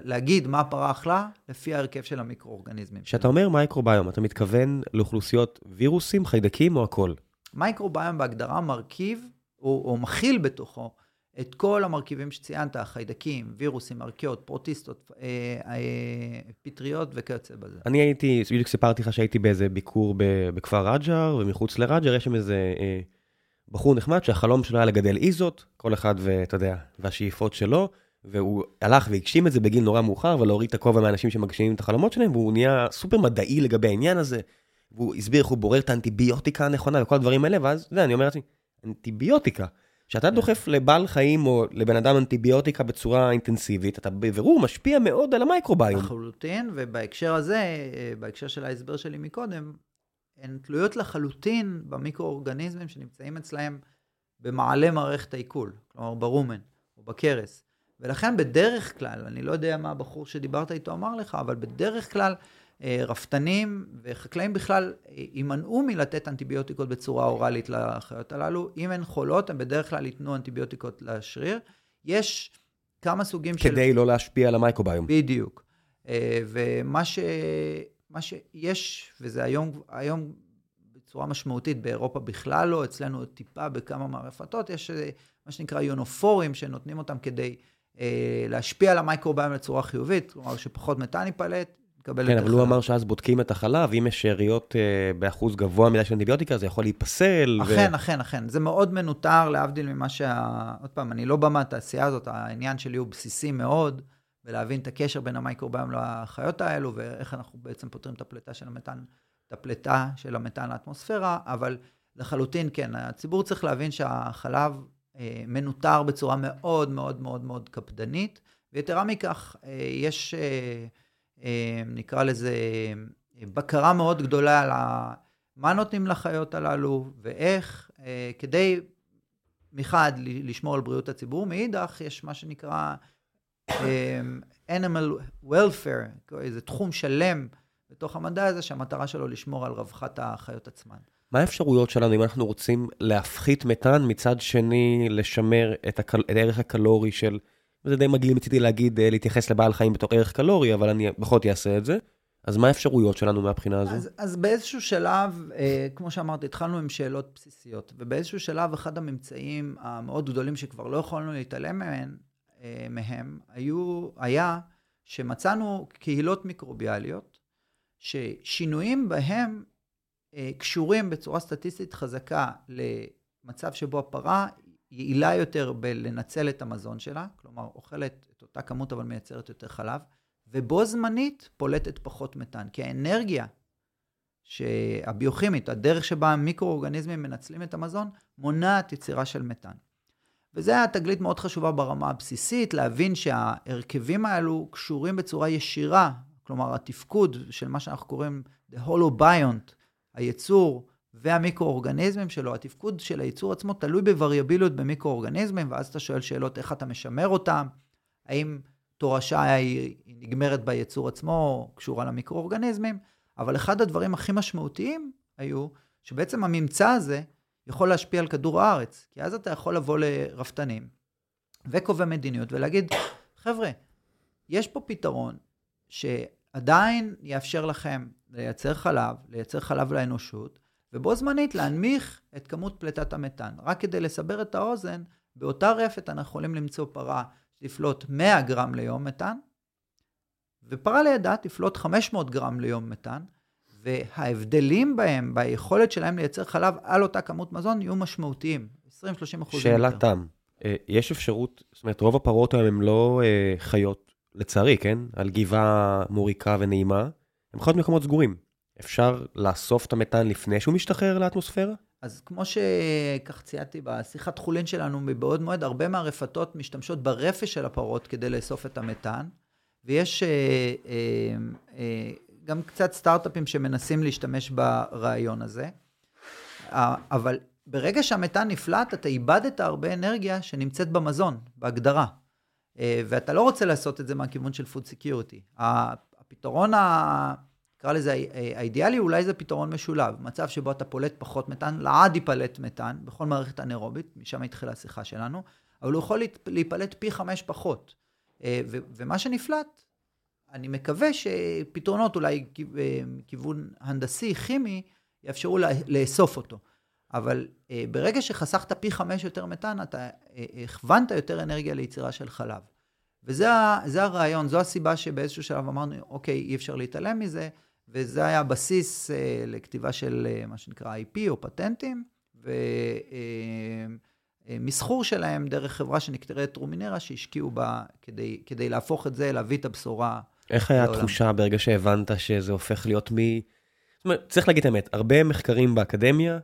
להגיד מה הפרה אכלה לפי ההרכב של המיקרואורגניזמים. כשאתה אומר מייקרוביום, אתה מתכוון לאוכלוסיות וירוסים, חיידקים או הכל? מייקרוביום בהגדרה מרכיב, או, או מכיל בתוכו, את כל המרכיבים שציינת, חיידקים, וירוסים, ארכיות, פרוטיסטות, אה, אה, פטריות וכיוצא בזה. אני הייתי, בדיוק סיפרתי לך שהייתי באיזה ביקור בכפר רג'ר, ומחוץ לרג'ר יש שם איזה אה, בחור נחמד שהחלום שלו היה לגדל איזות, כל אחד ואתה יודע, והשאיפות שלו. והוא הלך והגשים את זה בגיל נורא מאוחר, ולהוריד את הכובע מהאנשים שמגשימים את החלומות שלהם, והוא נהיה סופר מדעי לגבי העניין הזה. והוא הסביר איך הוא בורר את האנטיביוטיקה הנכונה וכל הדברים האלה, ואז, אתה יודע, אני אומר לעצמי, אנטיביוטיקה. כשאתה כן. דוחף לבעל חיים או לבן אדם אנטיביוטיקה בצורה אינטנסיבית, אתה בבירור משפיע מאוד על המייקרוביום. לחלוטין, ובהקשר הזה, בהקשר של ההסבר שלי מקודם, הן תלויות לחלוטין במיקרואורגניזמים שנמצאים אצלהם במעלה מערכת העיכול, כלומר ברומן או בכרס. ולכן בדרך כלל, אני לא יודע מה הבחור שדיברת איתו אמר לך, אבל בדרך כלל אה, רפתנים וחקלאים בכלל אה, יימנעו מלתת אנטיביוטיקות בצורה אוראלית לחיות הללו. אם הן חולות, הם בדרך כלל ייתנו אנטיביוטיקות לשריר. יש כמה סוגים כדי של... כדי לא להשפיע על המייקרוביום. בדיוק. אה, ומה ש... מה שיש, וזה היום, היום בצורה משמעותית, באירופה בכלל לא, אצלנו טיפה בכמה מהרפתות, יש אה, מה שנקרא יונופורים, שנותנים אותם כדי אה, להשפיע על המייקרוביום בצורה חיובית, כלומר שפחות מתאן ייפלט, נקבל כן, אבל הוא אמר שאז בודקים את החלב, אם יש שאריות אה, באחוז גבוה מדי של אנטיביוטיקה, זה יכול להיפסל. אכן, ו... אכן, אכן. זה מאוד מנוטר, להבדיל ממה שה... עוד פעם, אני לא בא מהתעשייה הזאת, העניין שלי הוא בסיסי מאוד, ולהבין את הקשר בין המייקרוביום לחיות האלו, ואיך אנחנו בעצם פותרים את הפליטה של המתאן, את הפליטה של המתאן לאטמוספירה, אבל לחלוטין, כן, הציבור צריך להבין שהחלב אה, מנוטר בצורה מאוד מאוד מאוד מאוד קפדנית, ויתרה מכך, אה, יש... אה, אה, נקרא לזה, בקרה מאוד גדולה על מה נותנים לחיות הללו ואיך, אה, כדי מחד לשמור על בריאות הציבור, מאידך יש מה שנקרא אה, animal welfare, איזה תחום שלם בתוך המדע הזה, שהמטרה שלו לשמור על רווחת החיות עצמן. מה האפשרויות שלנו אם אנחנו רוצים להפחית מתאן, מצד שני לשמר את, הקל... את הערך הקלורי של וזה די מגעיל מצידי להגיד, אה, להתייחס לבעל חיים בתור ערך קלורי, אבל אני בכל זאת אעשה את זה. אז מה האפשרויות שלנו מהבחינה הזו? אז, אז באיזשהו שלב, אה, כמו שאמרתי, התחלנו עם שאלות בסיסיות, ובאיזשהו שלב אחד הממצאים המאוד גדולים שכבר לא יכולנו להתעלם מהם, אה, מהם היו, היה שמצאנו קהילות מיקרוביאליות, ששינויים בהם קשורים בצורה סטטיסטית חזקה למצב שבו הפרה יעילה יותר בלנצל את המזון שלה, כלומר אוכלת את אותה כמות אבל מייצרת יותר חלב, ובו זמנית פולטת פחות מתאן, כי האנרגיה הביוכימית, הדרך שבה המיקרואורגניזמים מנצלים את המזון, מונעת יצירה של מתאן. וזו הייתה תגלית מאוד חשובה ברמה הבסיסית, להבין שההרכבים האלו קשורים בצורה ישירה, כלומר התפקוד של מה שאנחנו קוראים The Holobiont, היצור והמיקרואורגניזמים שלו, התפקוד של הייצור עצמו תלוי בווריאביליות במיקרואורגניזמים, ואז אתה שואל שאלות איך אתה משמר אותם, האם תורשה היא נגמרת בייצור עצמו, קשורה למיקרואורגניזמים, אבל אחד הדברים הכי משמעותיים היו שבעצם הממצא הזה יכול להשפיע על כדור הארץ, כי אז אתה יכול לבוא לרפתנים וקובעי מדיניות ולהגיד, חבר'ה, יש פה פתרון שעדיין יאפשר לכם לייצר חלב, לייצר חלב לאנושות, ובו זמנית להנמיך את כמות פליטת המתאן. רק כדי לסבר את האוזן, באותה רפת אנחנו יכולים למצוא פרה שתפלוט 100 גרם ליום מתאן, ופרה לידה תפלוט 500 גרם ליום מתאן, וההבדלים בהם, ביכולת שלהם לייצר חלב על אותה כמות מזון, יהיו משמעותיים, 20-30 אחוזים שאלה תם, יש אפשרות, זאת אומרת, רוב הפרות היום הן לא אה, חיות, לצערי, כן? על גבעה מוריקה ונעימה, הן חיות במקומות סגורים. אפשר לאסוף את המתאן לפני שהוא משתחרר לאטמוספירה? אז כמו שכך ציינתי בשיחת חולין שלנו מבעוד מועד, הרבה מהרפתות משתמשות ברפש של הפרות כדי לאסוף את המתאן, ויש אה, אה, אה, גם קצת סטארט-אפים שמנסים להשתמש ברעיון הזה, אבל ברגע שהמתאן נפלט, אתה איבדת הרבה אנרגיה שנמצאת במזון, בהגדרה. אה, ואתה לא רוצה לעשות את זה מהכיוון של food security. הפתרון ה... נקרא לזה האידיאלי, אולי זה פתרון משולב. מצב שבו אתה פולט פחות מתאן, לעד ייפלט מתאן, בכל מערכת אנאירובית, משם התחילה השיחה שלנו, אבל הוא יכול להיפלט פי חמש פחות. אה, ומה שנפלט, אני מקווה שפתרונות אולי אה, מכיוון הנדסי, כימי, יאפשרו לאסוף אותו. אבל אה, ברגע שחסכת פי חמש יותר מתאן, אתה הכוונת יותר אנרגיה ליצירה של חלב. וזה הרעיון, זו הסיבה שבאיזשהו שלב אמרנו, אוקיי, אי אפשר להתעלם מזה, וזה היה הבסיס uh, לכתיבה של uh, מה שנקרא IP או פטנטים, ומסחור uh, uh, שלהם דרך חברה שנקראת רומינרה, שהשקיעו בה כדי, כדי להפוך את זה, להביא את הבשורה. איך היה התחושה ברגע שהבנת שזה הופך להיות מ... זאת אומרת, צריך להגיד את האמת, הרבה מחקרים באקדמיה,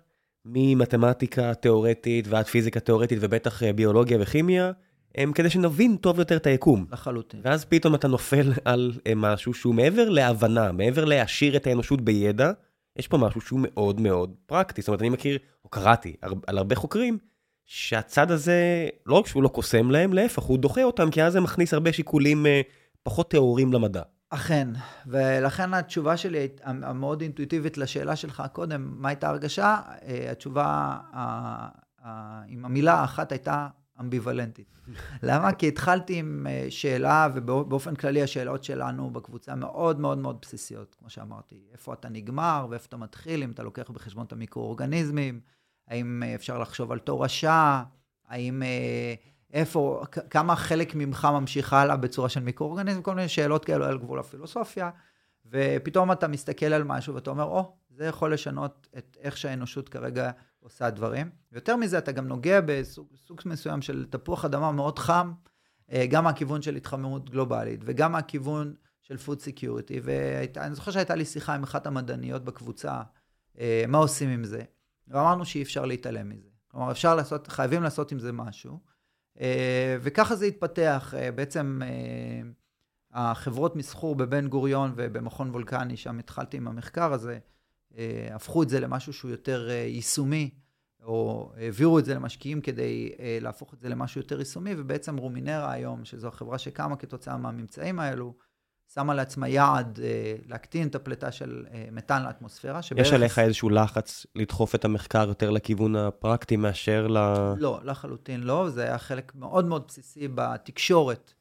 ממתמטיקה תיאורטית ועד פיזיקה תיאורטית ובטח ביולוגיה וכימיה, הם כדי שנבין טוב יותר את היקום. לחלוטין. ואז פתאום אתה נופל על אה, משהו שהוא מעבר להבנה, מעבר להעשיר את האנושות בידע, יש פה משהו שהוא מאוד מאוד פרקטי. זאת אומרת, אני מכיר, או קראתי על הרבה חוקרים, שהצד הזה, לא רק שהוא לא קוסם להם, להפך, הוא דוחה אותם, כי אז זה מכניס הרבה שיקולים אה, פחות טהורים למדע. אכן, ולכן התשובה שלי המאוד אינטואיטיבית לשאלה שלך קודם, מה הייתה הרגשה? אה, התשובה עם המילה האחת הייתה אמביוולנטית. למה? כי התחלתי עם אה, שאלה, ובאופן כללי השאלות שלנו בקבוצה מאוד מאוד מאוד בסיסיות, כמו שאמרתי. איפה אתה נגמר ואיפה אתה מתחיל, אם אתה לוקח בחשבון את המיקרואורגניזמים, האם אה, אפשר לחשוב על תורשה, האם... איפה, כמה חלק ממך ממשיך הלאה בצורה של מיקרואורגניזם, כל מיני שאלות כאלו על גבול הפילוסופיה, ופתאום אתה מסתכל על משהו ואתה אומר, או, oh, זה יכול לשנות את איך שהאנושות כרגע עושה דברים. ויותר מזה, אתה גם נוגע בסוג מסוים של תפוח אדמה מאוד חם, אה, גם מהכיוון של התחממות גלובלית, וגם מהכיוון של food security, ואני זוכר שהייתה לי שיחה עם אחת המדעניות בקבוצה, אה, מה עושים עם זה, ואמרנו שאי אפשר להתעלם מזה. כלומר, אפשר לעשות, חייבים לעשות עם זה משהו. אה, וככה זה התפתח. בעצם החברות מסחור בבן גוריון ובמכון וולקני, שם התחלתי עם המחקר הזה, אה, הפכו את זה למשהו שהוא יותר אה, יישומי, או העבירו את זה למשקיעים כדי אה, להפוך את זה למשהו יותר יישומי, ובעצם רומינרה היום, שזו החברה שקמה כתוצאה מהממצאים האלו, שמה לעצמה יעד להקטין את הפליטה של מתאן לאטמוספירה. שבערך... יש עליך איזשהו לחץ לדחוף את המחקר יותר לכיוון הפרקטי מאשר ל... לא, לחלוטין לא. זה היה חלק מאוד מאוד בסיסי בתקשורת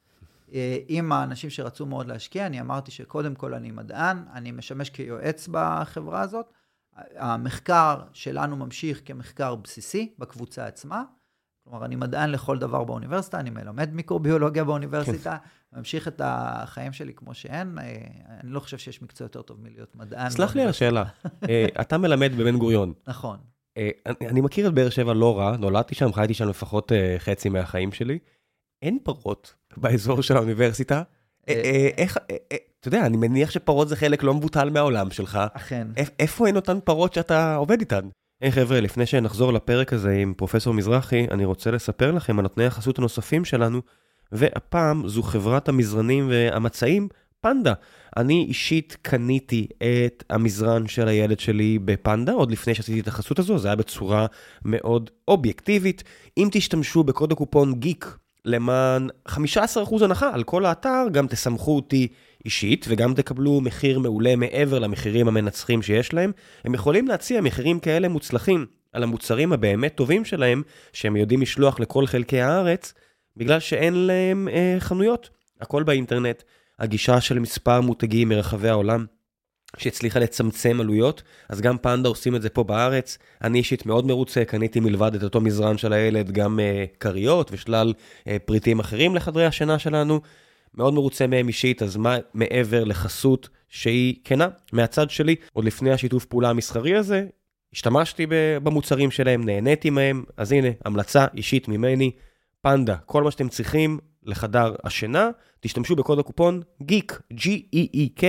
אה, עם האנשים שרצו מאוד להשקיע, אני אמרתי שקודם כל אני מדען, אני משמש כיועץ בחברה הזאת. המחקר שלנו ממשיך כמחקר בסיסי בקבוצה עצמה. כלומר, אני מדען לכל דבר באוניברסיטה, אני מלמד מיקרוביולוגיה באוניברסיטה, כן. ממשיך את החיים שלי כמו שאין. אה, אני לא חושב שיש מקצוע יותר טוב מלהיות מדען. סלח לי על השאלה. אה, אתה מלמד בבן גוריון. נכון. אני מכיר את באר שבע לא רע, נולדתי שם, חייתי שם לפחות חצי מהחיים שלי. אין פרות באזור של האוניברסיטה. אה, אה, איך, אה, אתה יודע, אני מניח שפרות זה חלק לא מבוטל מהעולם שלך. אכן. איפה הן אותן פרות שאתה עובד איתן? היי חבר'ה, לפני שנחזור לפרק הזה עם פרופסור מזרחי, אני רוצה לספר לכם על נותני החסות הנוספים שלנו, והפעם זו חברת המזרנים והמצעים, פנדה. אני אישית קניתי את המזרן של הילד שלי בפנדה, עוד לפני שעשיתי את החסות הזו, זה היה בצורה מאוד אובייקטיבית. אם תשתמשו בקוד הקופון גיק למען 15% הנחה על כל האתר, גם תסמכו אותי אישית וגם תקבלו מחיר מעולה מעבר למחירים המנצחים שיש להם. הם יכולים להציע מחירים כאלה מוצלחים על המוצרים הבאמת טובים שלהם, שהם יודעים לשלוח לכל חלקי הארץ, בגלל שאין להם אה, חנויות. הכל באינטרנט. הגישה של מספר מותגים מרחבי העולם שהצליחה לצמצם עלויות, אז גם פנדה עושים את זה פה בארץ. אני אישית מאוד מרוצה, קניתי מלבד את אותו מזרן של הילד גם uh, כריות ושלל uh, פריטים אחרים לחדרי השינה שלנו. מאוד מרוצה מהם אישית, אז מה מעבר לחסות שהיא כנה מהצד שלי, עוד לפני השיתוף פעולה המסחרי הזה, השתמשתי במוצרים שלהם, נהניתי מהם, אז הנה, המלצה אישית ממני, פנדה, כל מה שאתם צריכים, לחדר השינה, תשתמשו בקוד הקופון GEEK, G-E-E-K,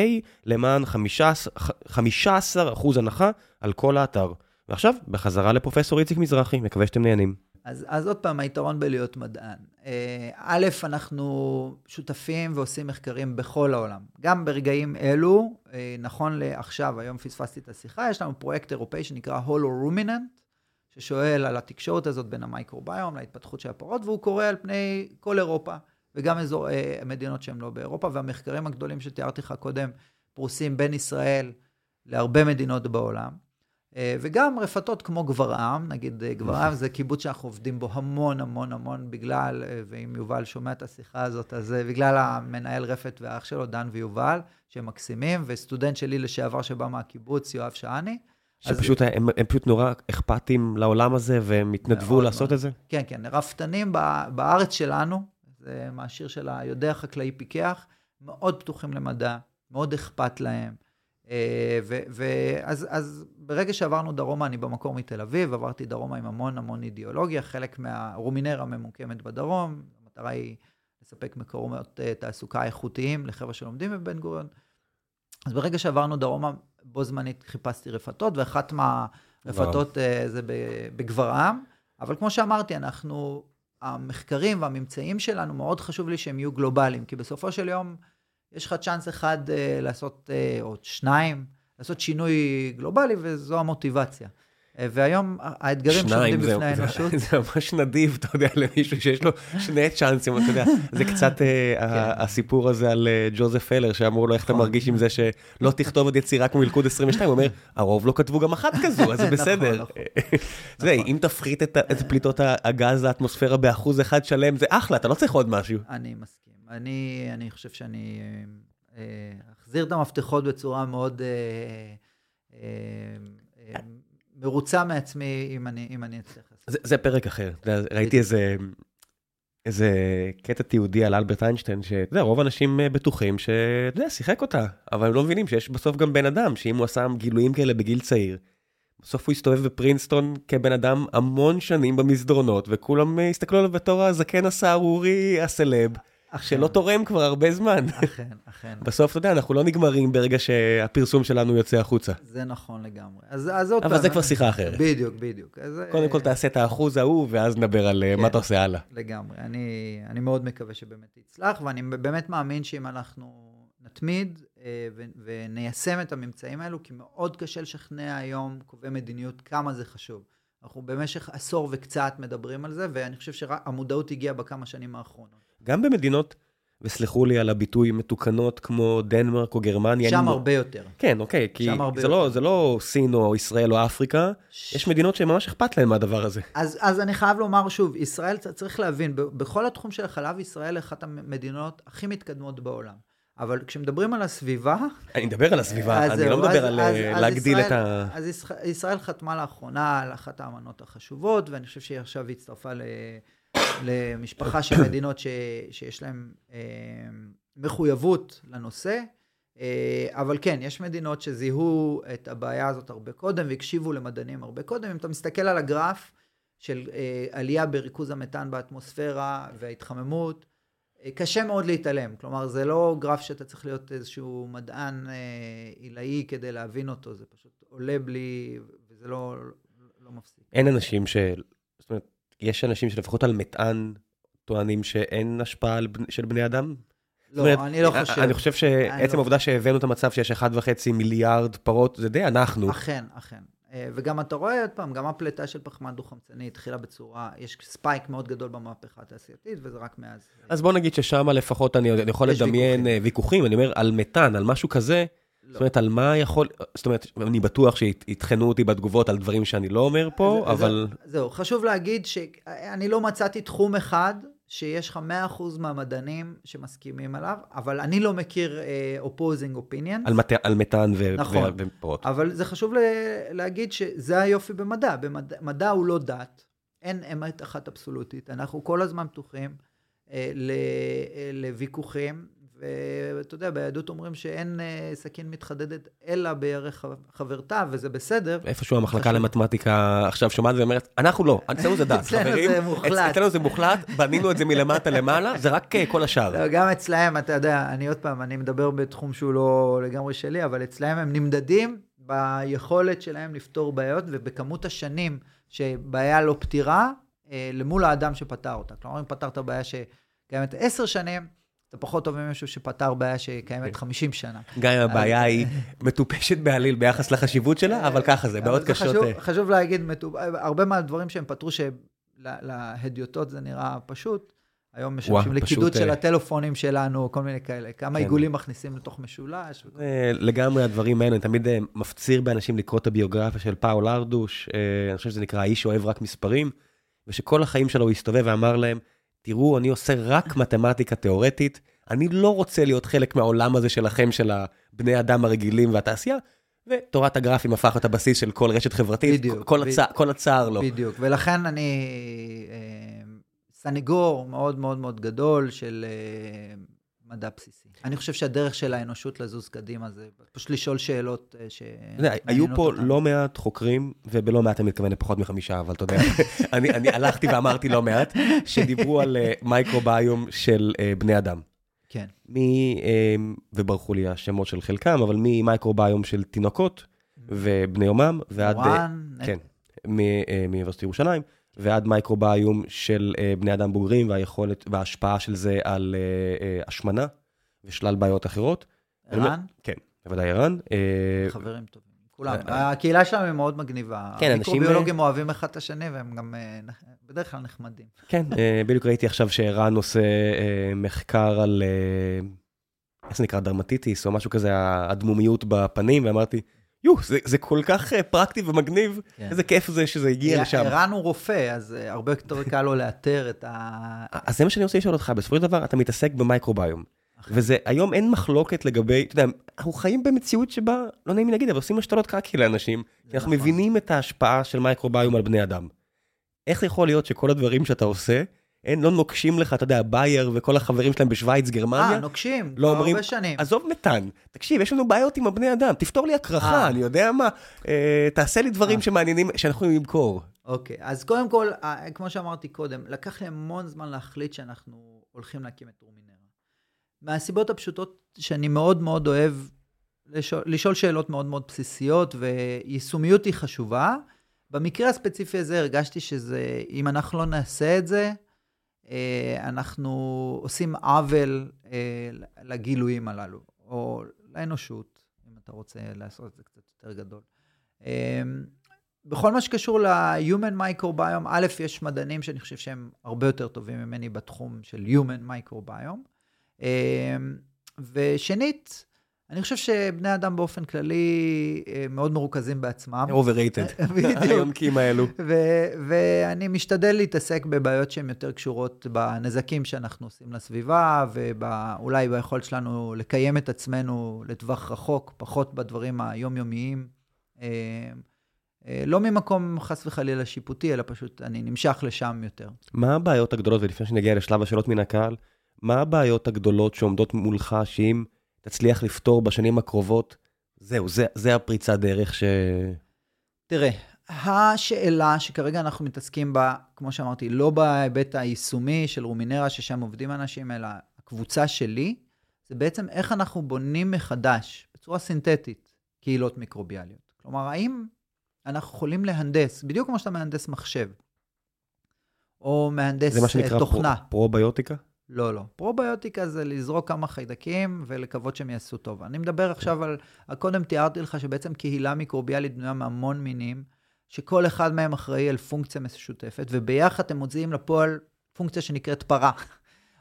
למען 15, הנחה על כל האתר. ועכשיו, בחזרה לפרופסור איציק מזרחי, מקווה שאתם נהנים. אז, אז עוד פעם, היתרון בלהיות מדען. אה, א', אנחנו שותפים ועושים מחקרים בכל העולם. גם ברגעים אלו, אה, נכון לעכשיו, היום פספסתי את השיחה, יש לנו פרויקט אירופאי שנקרא הולו רומיננט, ששואל על התקשורת הזאת בין המייקרוביום להתפתחות של הפרות, והוא קורא על פני כל אירופה, וגם אזור, אה, מדינות שהן לא באירופה, והמחקרים הגדולים שתיארתי לך קודם פרוסים בין ישראל להרבה מדינות בעולם. אה, וגם רפתות כמו גברעם, נגיד אה, גברעם זה קיבוץ שאנחנו עובדים בו המון המון המון בגלל, אה, ואם יובל שומע את השיחה הזאת, אז בגלל המנהל רפת והאח שלו, דן ויובל, שהם מקסימים, וסטודנט שלי לשעבר שבא מהקיבוץ, יואב שעני. שפשוט אז... הם, הם פשוט נורא אכפתים לעולם הזה, והם התנדבו לעשות מאוד. את זה? כן, כן. רפתנים בארץ שלנו, זה מהשיר של היודע חקלאי פיקח, מאוד פתוחים למדע, מאוד אכפת להם. אה, ואז אז ברגע שעברנו דרומה, אני במקור מתל אביב, עברתי דרומה עם המון המון אידיאולוגיה, חלק מהרומינרה ממוקמת בדרום, המטרה היא לספק מקומות אה, תעסוקה איכותיים לחבר'ה שלומדים בבן גוריון. אז ברגע שעברנו דרומה, בו זמנית חיפשתי רפתות, ואחת מהרפתות וואו. אה, זה בגברעם. אבל כמו שאמרתי, אנחנו, המחקרים והממצאים שלנו, מאוד חשוב לי שהם יהיו גלובליים, כי בסופו של יום, יש לך צ'אנס אחד uh, לעשות, uh, או שניים, לעשות שינוי גלובלי, וזו המוטיבציה. אה, והיום האתגרים שעומדים בפני האנושות... זה ממש נדיב, אתה יודע, למישהו שיש לו שני צ'אנסים, אתה יודע, זה קצת אה, כן. הסיפור הזה על אה, ג'וזף פלר, שאמרו לו איך אתה נכון. מרגיש עם זה שלא תכתוב עוד יצירה כמו מלכוד 22, הוא אומר, הרוב לא כתבו גם אחת כזו, אז זה נכון, בסדר. נכון. זה, אם תפחית את פליטות הגז לאטמוספירה באחוז אחד שלם, זה אחלה, אתה לא צריך עוד משהו. אני מסכים. אני חושב שאני אחזיר את המפתחות בצורה מאוד... מרוצה מעצמי אם אני, אם אני אצליח. זה, זה פרק אחר. ראיתי איזה, איזה קטע תיעודי על אלברט איינשטיין, שאתה יודע, רוב האנשים אה, בטוחים שאתה יודע, שיחק אותה, אבל הם לא מבינים שיש בסוף גם בן אדם, שאם הוא עשה גילויים כאלה בגיל צעיר, בסוף הוא הסתובב בפרינסטון כבן אדם המון שנים במסדרונות, וכולם אה, הסתכלו עליו בתור הזקן הסהרורי הסלב. שלא תורם כבר הרבה זמן. אכן, אכן. בסוף, אתה יודע, אנחנו לא נגמרים ברגע שהפרסום שלנו יוצא החוצה. זה נכון לגמרי. אז, אז עוד פעם... אבל זה כבר שיחה אחרת. בדיוק, בדיוק. אז, קודם כל תעשה את האחוז ההוא, ואז נדבר על כן, מה אתה עושה הלאה. לגמרי. אני, אני מאוד מקווה שבאמת יצלח, ואני באמת מאמין שאם אנחנו נתמיד אה, וניישם את הממצאים האלו, כי מאוד קשה לשכנע היום קובעי מדיניות כמה זה חשוב. אנחנו במשך עשור וקצת מדברים על זה, ואני חושב שהמודעות הגיעה בכמה שנים האחרונות. גם במדינות, וסלחו לי על הביטוי, מתוקנות כמו דנמרק או גרמניה. שם הרבה יותר. כן, אוקיי, כי זה לא, זה לא סין או ישראל או אפריקה, ש... יש מדינות שממש אכפת להן מהדבר הזה. אז, אז אני חייב לומר שוב, ישראל, צריך להבין, בכל התחום של החלב, ישראל אחת המדינות הכי מתקדמות בעולם. אבל כשמדברים על הסביבה... אני מדבר על הסביבה, אני לא מדבר על אה, להגדיל את ה... אז ישראל חתמה לאחרונה על אחת האמנות החשובות, ואני חושב שהיא עכשיו הצטרפה למשפחה של מדינות ש, שיש להן אה, מחויבות לנושא. אה, אבל כן, יש מדינות שזיהו את הבעיה הזאת הרבה קודם והקשיבו למדענים הרבה קודם. אם אתה מסתכל על הגרף של אה, עלייה בריכוז המתאן באטמוספירה וההתחממות, אה, קשה מאוד להתעלם. כלומר, זה לא גרף שאתה צריך להיות איזשהו מדען אה, עילאי כדי להבין אותו, זה פשוט עולה בלי, וזה לא, לא מפסיק. אין אנשים ש... זאת אומרת, יש אנשים שלפחות על מטען טוענים שאין השפעה של בני אדם? לא, אומרת, אני לא חושב. אני חושב שעצם לא העובדה לא... שהבאנו את המצב שיש 1.5 מיליארד פרות, זה די אנחנו. אכן, אכן. אה, וגם אתה רואה עוד פעם, גם הפליטה של פחמן דו-חמצני התחילה בצורה, יש ספייק מאוד גדול במהפכה התעשייתית, וזה רק מאז. אז בוא נגיד ששם לפחות אני, אני יכול לדמיין ויכוחים. ויכוחים, אני אומר, על מתאן, על משהו כזה, לא. זאת אומרת, על מה יכול, זאת אומרת, אני בטוח שיטחנו אותי בתגובות על דברים שאני לא אומר פה, אז, אבל... זהו, זהו, חשוב להגיד שאני לא מצאתי תחום אחד שיש לך 100% מהמדענים שמסכימים עליו, אבל אני לא מכיר uh, opposing opinions. על, מת, על מתאן ו... נכון, ופירות. אבל זה חשוב להגיד שזה היופי במדע. במדע מדע הוא לא דת, אין אמת אחת אבסולוטית. אנחנו כל הזמן פתוחים uh, לוויכוחים, ואתה יודע, ביהדות אומרים שאין אה, סכין מתחדדת אלא בירך חברתה, וזה בסדר. איפשהו המחלקה למתמטיקה עכשיו שומעת ואומרת, אנחנו לא, אצלנו זה דת, חברים. אצלנו זה מוחלט. אצלנו זה מוחלט, בנינו את זה מלמטה למעלה, זה רק אה, כל השאר. לא, גם אצלהם, אתה יודע, אני עוד פעם, אני מדבר בתחום שהוא לא לגמרי שלי, אבל אצלהם הם נמדדים ביכולת שלהם לפתור בעיות ובכמות השנים שבעיה לא פתירה, אה, למול האדם שפתר אותה. כלומר, אם פתרת בעיה שקיימת עשר שנים, אתה פחות טוב ממישהו שפתר בעיה שקיימת 50 שנה. גם אם הבעיה היא מטופשת בעליל ביחס לחשיבות שלה, אבל ככה זה, בעוד קשות. אה. חשוב להגיד, הרבה מהדברים שהם פתרו, שלהדיוטות זה נראה פשוט, היום משמשים לקידוד של אה. הטלפונים שלנו, כל מיני כאלה. כמה כן. עיגולים מכניסים לתוך משולש. לגמרי הדברים האלה, אני תמיד אה, מפציר באנשים לקרוא את הביוגרפיה של פאול ארדוש, אני חושב שזה נקרא האיש אוהב רק מספרים, ושכל החיים שלו הוא הסתובב ואמר להם, תראו, אני עושה רק מתמטיקה תיאורטית, אני לא רוצה להיות חלק מהעולם הזה שלכם, של הבני אדם הרגילים והתעשייה, ותורת הגרפים הפך את הבסיס של כל רשת חברתית, בדיוק, כל, בדיוק, הצע, כל הצער לא. בדיוק, ולכן אני אה, סנגור מאוד מאוד מאוד גדול של אה, מדע בסיסי. אני חושב שהדרך של האנושות לזוז קדימה זה פשוט לשאול שאלות אה, ש... היו פה. לא מעט חוקרים, ובלא מעט אני מתכוון לפחות מחמישה, אבל אתה יודע, אני, אני הלכתי ואמרתי לא מעט, שדיברו על uh, מייקרוביום של uh, בני אדם. כן. מ... וברחו לי השמות של חלקם, אבל ממייקרוביום של תינוקות ובני יומם, ועד... מורן. כן, מאוניברסיטת ירושלים. ועד מייקרוביום של uh, בני אדם בוגרים והיכולת וההשפעה של זה על uh, uh, השמנה ושלל בעיות אחרות. ערן? כן, בוודאי ערן. חברים טובים. כולם. אה, הקהילה שלהם היא מאוד מגניבה. כן, אנשים, המיקרוביולוגים אוהבים אחד את השני, והם גם אה, בדרך כלל נחמדים. כן, אה, בדיוק ראיתי עכשיו שערן עושה אה, מחקר על, אה, איך זה נקרא, דרמטיטיס או משהו כזה, הדמומיות בפנים, ואמרתי, יו, זה, זה כל כך אה, פרקטי ומגניב, כן. איזה כיף זה שזה הגיע לשם. ערן הוא רופא, אז אה, הרבה יותר קל לו לאתר את ה... אז זה מה שאני רוצה לשאול אותך, בסופו של דבר אתה מתעסק במייקרוביום. וזה, היום אין מחלוקת לגבי, אתה יודע, אנחנו חיים במציאות שבה, לא נעים לי להגיד, אבל עושים השתלות קקי לאנשים, כי אנחנו נכון. מבינים את ההשפעה של מייקרוביום על בני אדם. איך יכול להיות שכל הדברים שאתה עושה, אין, לא נוקשים לך, אתה יודע, בייר וכל החברים שלהם בשוויץ, גרמניה, אה, נוקשים, לא כבר אומרים, הרבה שנים. עזוב מתאן, תקשיב, יש לנו בעיות עם הבני אדם, תפתור לי הקרחה, אה. אני יודע מה, אה, תעשה לי דברים אה. שמעניינים, שאנחנו יכולים למכור. אוקיי, אז קודם כל, אה, כמו שאמרתי קודם, לקח לי המון זמן להחליט שאנחנו הולכים להקים את רומינרה. מהסיבות הפשוטות שאני מאוד מאוד אוהב לשאול, לשאול שאלות מאוד מאוד בסיסיות, ויישומיות היא חשובה. במקרה הספציפי הזה הרגשתי שזה, אם אנחנו לא נעשה את זה, אנחנו עושים עוול אה, לגילויים הללו, או לאנושות, אם אתה רוצה לעשות את זה קצת יותר גדול. אה, בכל מה שקשור ל-Human Microbiome, א', יש מדענים שאני חושב שהם הרבה יותר טובים ממני בתחום של Human Microbiome. אה, ושנית, אני חושב שבני אדם באופן כללי אה, מאוד מרוכזים בעצמם. overrated, בדיוק. היונקים האלו. ו- ואני משתדל להתעסק בבעיות שהן יותר קשורות בנזקים שאנחנו עושים לסביבה, ואולי ביכולת שלנו לקיים את עצמנו לטווח רחוק, פחות בדברים היומיומיים. אה, אה, לא ממקום חס וחלילה שיפוטי, אלא פשוט אני נמשך לשם יותר. מה הבעיות הגדולות, ולפני שנגיע לשלב השאלות מן הקהל, מה הבעיות הגדולות שעומדות מולך, שאם תצליח לפתור בשנים הקרובות, זהו, זה, זה הפריצת דרך ש... תראה, השאלה שכרגע אנחנו מתעסקים בה, כמו שאמרתי, לא בהיבט היישומי של רומינרה, ששם עובדים אנשים, אלא הקבוצה שלי, זה בעצם איך אנחנו בונים מחדש, בצורה סינתטית, קהילות מיקרוביאליות. כלומר, האם אנחנו יכולים להנדס, בדיוק כמו שאתה מהנדס מחשב, או מהנדס זה מה אה, שנקרא תוכנה. פרו, פרוביוטיקה? לא, לא. פרוביוטיקה זה לזרוק כמה חיידקים ולקוות שהם יעשו טוב. אני מדבר עכשיו על, קודם תיארתי לך שבעצם קהילה מיקרוביאלית בנויה מהמון מינים, שכל אחד מהם אחראי על פונקציה משותפת, וביחד הם מוציאים לפועל פונקציה שנקראת פרה,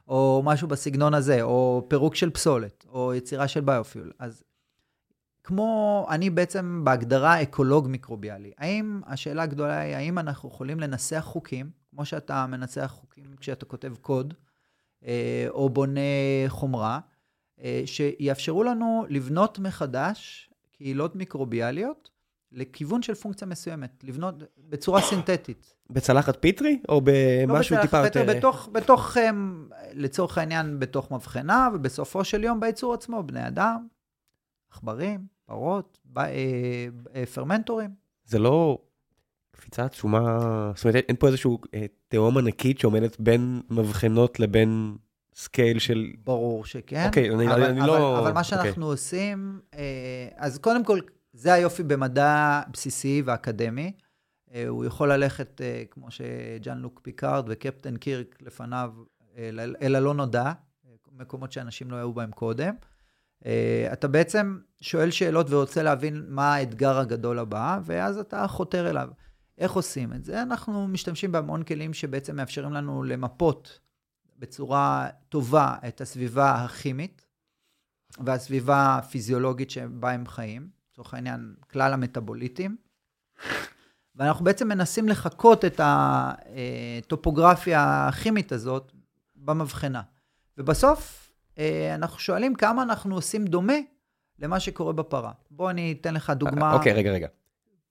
או משהו בסגנון הזה, או פירוק של פסולת, או יצירה של ביופיול. אז כמו, אני בעצם בהגדרה אקולוג מיקרוביאלי. האם, השאלה הגדולה היא, האם אנחנו יכולים לנסח חוקים, כמו שאתה מנסח חוקים כשאתה כותב קוד, או בונה חומרה, אה, שיאפשרו לנו לבנות מחדש קהילות מיקרוביאליות לכיוון של פונקציה מסוימת, לבנות בצורה סינתטית. בצלחת פיטרי, או במשהו לא טיפה בצלחת, יותר... בתוך, בתוך, לצורך העניין, בתוך מבחנה, ובסופו של יום בייצור עצמו, בני אדם, עכברים, פרות, ב- אה, אה, פרמנטורים. זה לא קפיצה עצומה, זאת אומרת, אין פה איזשהו אה, תהום ענקית שעומדת בין מבחנות לבין scale של... ברור שכן. אוקיי, אני- אבל, אני אבל, לא- אבל מה אוקיי. שאנחנו עושים, אה, אז קודם כל, זה היופי במדע בסיסי ואקדמי. אה, הוא יכול ללכת, אה, כמו שג'אן לוק פיקארד וקפטן קירק לפניו, אל אל הלא נודע, אה, מקומות שאנשים לא היו בהם קודם. אה, אתה בעצם שואל שאלות ורוצה להבין מה האתגר הגדול הבא, ואז אתה חותר אליו. איך עושים את זה? אנחנו משתמשים בהמון כלים שבעצם מאפשרים לנו למפות בצורה טובה את הסביבה הכימית והסביבה הפיזיולוגית שבה הם חיים, לצורך העניין, כלל המטאבוליטים. ואנחנו בעצם מנסים לחקות את הטופוגרפיה הכימית הזאת במבחנה. ובסוף אה, אנחנו שואלים כמה אנחנו עושים דומה למה שקורה בפרה. בוא אני אתן לך דוגמה אוקיי, רגע, רגע.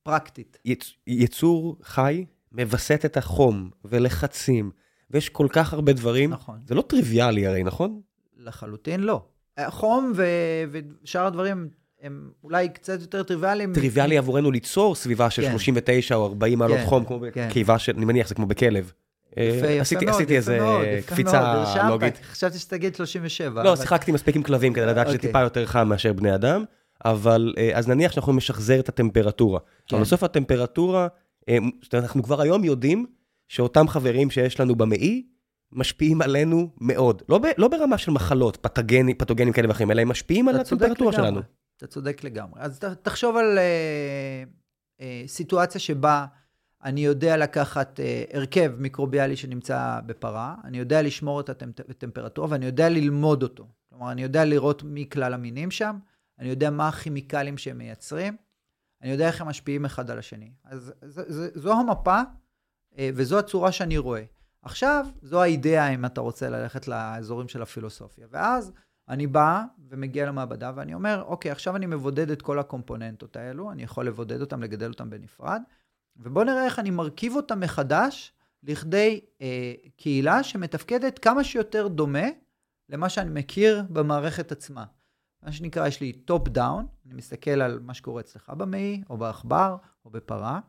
פרקטית. יצ... יצור חי מווסת את החום ולחצים, ויש כל כך הרבה דברים. נכון. זה לא טריוויאלי הרי, נכון? לחלוטין לא. חום ו... ושאר הדברים הם אולי קצת יותר טריוויאליים. טריוויאלי עבורנו ליצור סביבה של כן. 39 או 40 מעלות כן, חום, כמו כן. בקיבה של, אני מניח, זה כמו בכלב. יפה, אה, יפה עשיתי מאוד, עשיתי יפה איזה יפה קפיצה לוגית. חשבתי שתגיד 37. לא, שיחקתי מספיק עם כלבים כדי לדעת שזה אוקיי. טיפה יותר חם מאשר בני אדם, אבל אה, אז נניח שאנחנו נשחזר את הטמפרטורה. כן. אבל בסוף הטמפרטורה, אה, זאת אומרת, אנחנו כבר היום יודעים שאותם חברים שיש לנו במעי, משפיעים עלינו מאוד. לא, ב, לא ברמה של מחלות, פתוגני, פתוגנים כאלה ואחרים, אלא הם משפיעים על הטמפרטורה לגמרי. שלנו. אתה צודק לגמרי. אז ת, תחשוב על אה, אה, סיטואציה שבה אני יודע לקחת אה, הרכב מיקרוביאלי שנמצא בפרה, אני יודע לשמור את הטמפרטורה ואני יודע ללמוד אותו. כלומר, אני יודע לראות מי כלל המינים שם, אני יודע מה הכימיקלים שהם מייצרים, אני יודע איך הם משפיעים אחד על השני. אז ז, ז, זו המפה אה, וזו הצורה שאני רואה. עכשיו, זו האידאה אם אתה רוצה ללכת לאזורים של הפילוסופיה. ואז אני בא ומגיע למעבדה ואני אומר, אוקיי, עכשיו אני מבודד את כל הקומפוננטות האלו, אני יכול לבודד אותם, לגדל אותם בנפרד, ובואו נראה איך אני מרכיב אותם מחדש לכדי אה, קהילה שמתפקדת כמה שיותר דומה למה שאני מכיר במערכת עצמה. מה שנקרא, יש לי top down, אני מסתכל על מה שקורה אצלך במעי, או בעכבר, או בפרה.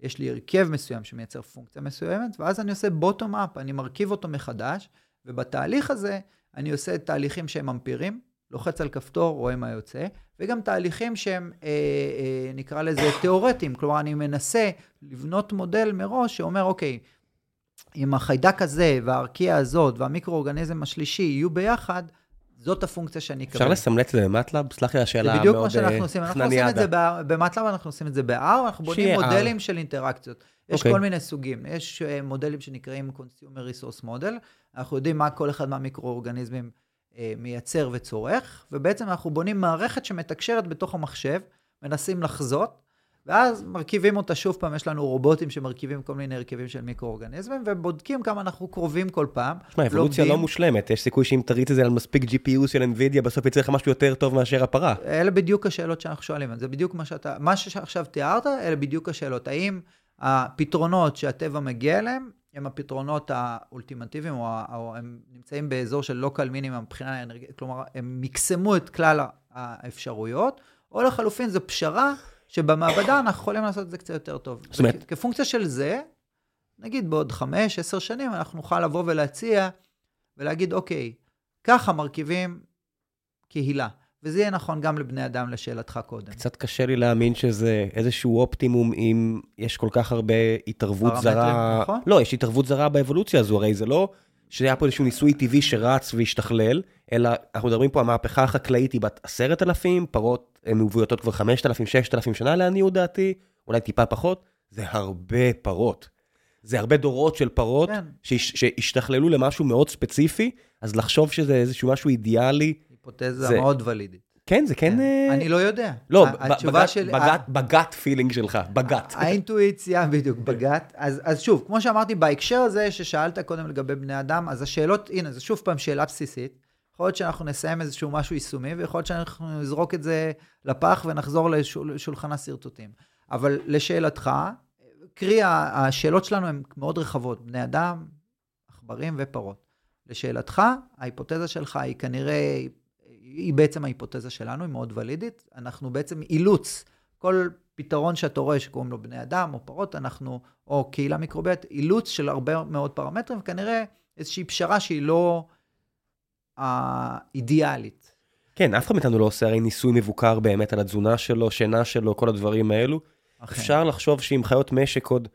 יש לי הרכב מסוים שמייצר פונקציה מסוימת, ואז אני עושה bottom up, אני מרכיב אותו מחדש, ובתהליך הזה אני עושה תהליכים שהם אמפיריים, לוחץ על כפתור, רואה מה יוצא, וגם תהליכים שהם, אה, אה, נקרא לזה, תיאורטיים. כלומר, אני מנסה לבנות מודל מראש שאומר, אוקיי, אם החיידק הזה והארקיע הזאת והמיקרואורגניזם השלישי יהיו ביחד, זאת הפונקציה שאני אקבל. אפשר לסמלט את זה במטלאב? סלח לי, השאלה מאוד חנניאדה. זה בדיוק מה שאנחנו עושים. אנחנו עושים את זה במטלאב, אנחנו עושים את זה ב-R, אנחנו בונים מודלים של אינטראקציות. יש okay. כל מיני סוגים. יש uh, מודלים שנקראים Consumer Resource Model, אנחנו יודעים מה כל אחד מהמיקרואורגניזמים uh, מייצר וצורך, ובעצם אנחנו בונים מערכת שמתקשרת בתוך המחשב, מנסים לחזות, ואז מרכיבים אותה שוב פעם, יש לנו רובוטים שמרכיבים כל מיני הרכבים של מיקרואורגניזמים, ובודקים כמה אנחנו קרובים כל פעם. תשמע, אבולוציה לא מושלמת, יש סיכוי שאם תריץ את זה על מספיק GPU של NVIDIA, בסוף יצא לך משהו יותר טוב מאשר הפרה. אלה בדיוק השאלות שאנחנו שואלים, זה בדיוק מה שאתה, מה שעכשיו תיארת, אלה בדיוק השאלות. האם הפתרונות שהטבע מגיע אליהם, הם הפתרונות האולטימטיביים, או, או הם נמצאים באזור של לוקל מינימום מבחינה אנרגטית, כלומר, הם מקסמו את כלל האפשרויות, או לחלופין, זו פשרה שבמעבדה אנחנו יכולים לעשות את זה קצת יותר טוב. זאת אומרת... כפונקציה של זה, נגיד בעוד חמש, עשר שנים, אנחנו נוכל לבוא ולהציע ולהגיד, אוקיי, ככה מרכיבים קהילה. וזה יהיה נכון גם לבני אדם, לשאלתך קודם. קצת קשה לי להאמין שזה איזשהו אופטימום אם יש כל כך הרבה התערבות זרה. נכון? לא, יש התערבות זרה באבולוציה הזו, הרי זה לא שהיה פה איזשהו ניסוי טבעי שרץ והשתכלל, אלא אנחנו מדברים פה, המהפכה החקלאית היא בת עשרת אלפים, פרות מבויתות כבר חמשת אלפים, ששת אלפים שנה לעניות דעתי, אולי טיפה פחות, זה הרבה פרות. זה הרבה דורות של פרות כן. שהשתכללו למשהו מאוד ספציפי, אז לחשוב שזה איזשהו משהו אידיאלי, היפותזה זה... מאוד ולידית. כן, זה כן... כן. אני לא יודע. לא. בגאט פילינג שלך, בגאט. האינטואיציה, בדיוק, בגאט. אז שוב, כמו שאמרתי, בהקשר הזה ששאלת קודם לגבי בני אדם, אז השאלות, הנה, זו שוב פעם שאלה בסיסית. יכול להיות שאנחנו נסיים איזשהו משהו יישומי, ויכול להיות שאנחנו נזרוק את זה לפח ונחזור לשולחן השרטוטים. אבל לשאלתך, קרי, השאלות שלנו הן מאוד רחבות, בני אדם, עכברים ופרות. לשאלתך, ההיפותזה שלך היא כנראה היא בעצם ההיפותזה שלנו, היא מאוד ולידית. אנחנו בעצם אילוץ, כל פתרון שאתה רואה שקוראים לו בני אדם או פרות, אנחנו, או קהילה מיקרוביית, אילוץ של הרבה מאוד פרמטרים, וכנראה איזושהי פשרה שהיא לא האידיאלית. כן, אף אחד מאיתנו לא עושה הרי ניסוי מבוקר באמת על התזונה שלו, שינה שלו, כל הדברים האלו. אכן. אפשר לחשוב שעם חיות משק עוד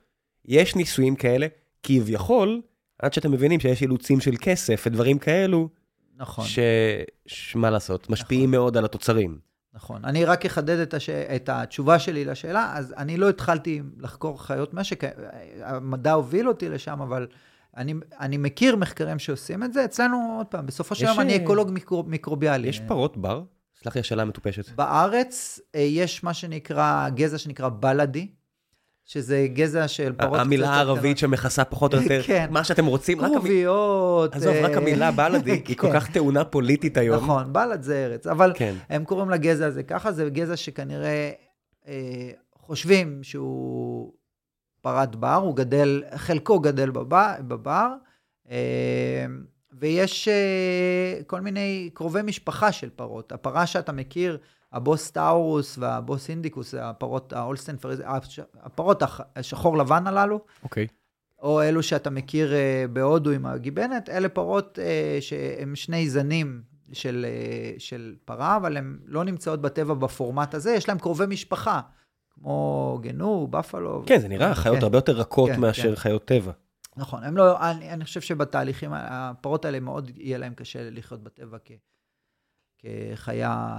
יש ניסויים כאלה, כביכול, עד שאתם מבינים שיש אילוצים של כסף ודברים כאלו, נכון. שמה לעשות, משפיעים נכון. מאוד על התוצרים. נכון. אני רק אחדד את, הש... את התשובה שלי לשאלה, אז אני לא התחלתי לחקור חיות משק, המדע הוביל אותי לשם, אבל אני, אני מכיר מחקרים שעושים את זה. אצלנו, עוד פעם, בסופו של יום אני אקולוג מיקרו, מיקרוביאלי. יש פרות בר? סלח לי, השאלה מטופשת. בארץ אה, יש מה שנקרא, גזע שנקרא בלאדי. שזה גזע של פרות המילה הערבית שמכסה פחות או יותר, כן. מה שאתם רוצים. כרוביות. עזוב, רק המילה בלאדי, היא כל כן. כך טעונה פוליטית היום. נכון, בלאד זה ארץ, אבל כן. הם קוראים לגזע הזה ככה, זה גזע שכנראה אה, חושבים שהוא פרת בר, הוא גדל, חלקו גדל בבר, אה, ויש אה, כל מיני קרובי משפחה של פרות. הפרה שאתה מכיר, הבוס טאורוס והבוס אינדיקוס, הפרות, האולסטן, הפרות השחור לבן הללו. אוקיי. Okay. או אלו שאתה מכיר אה, בהודו עם הגיבנת, אלה פרות אה, שהם שני זנים של, אה, של פרה, אבל הן לא נמצאות בטבע בפורמט הזה, יש להם קרובי משפחה, כמו גנו, בפלו. כן, זה נראה חיות כן. הרבה יותר רכות כן, מאשר כן. חיות טבע. נכון, הם לא, אני, אני חושב שבתהליכים, הפרות האלה מאוד יהיה להם קשה לחיות בטבע כ... כחיה,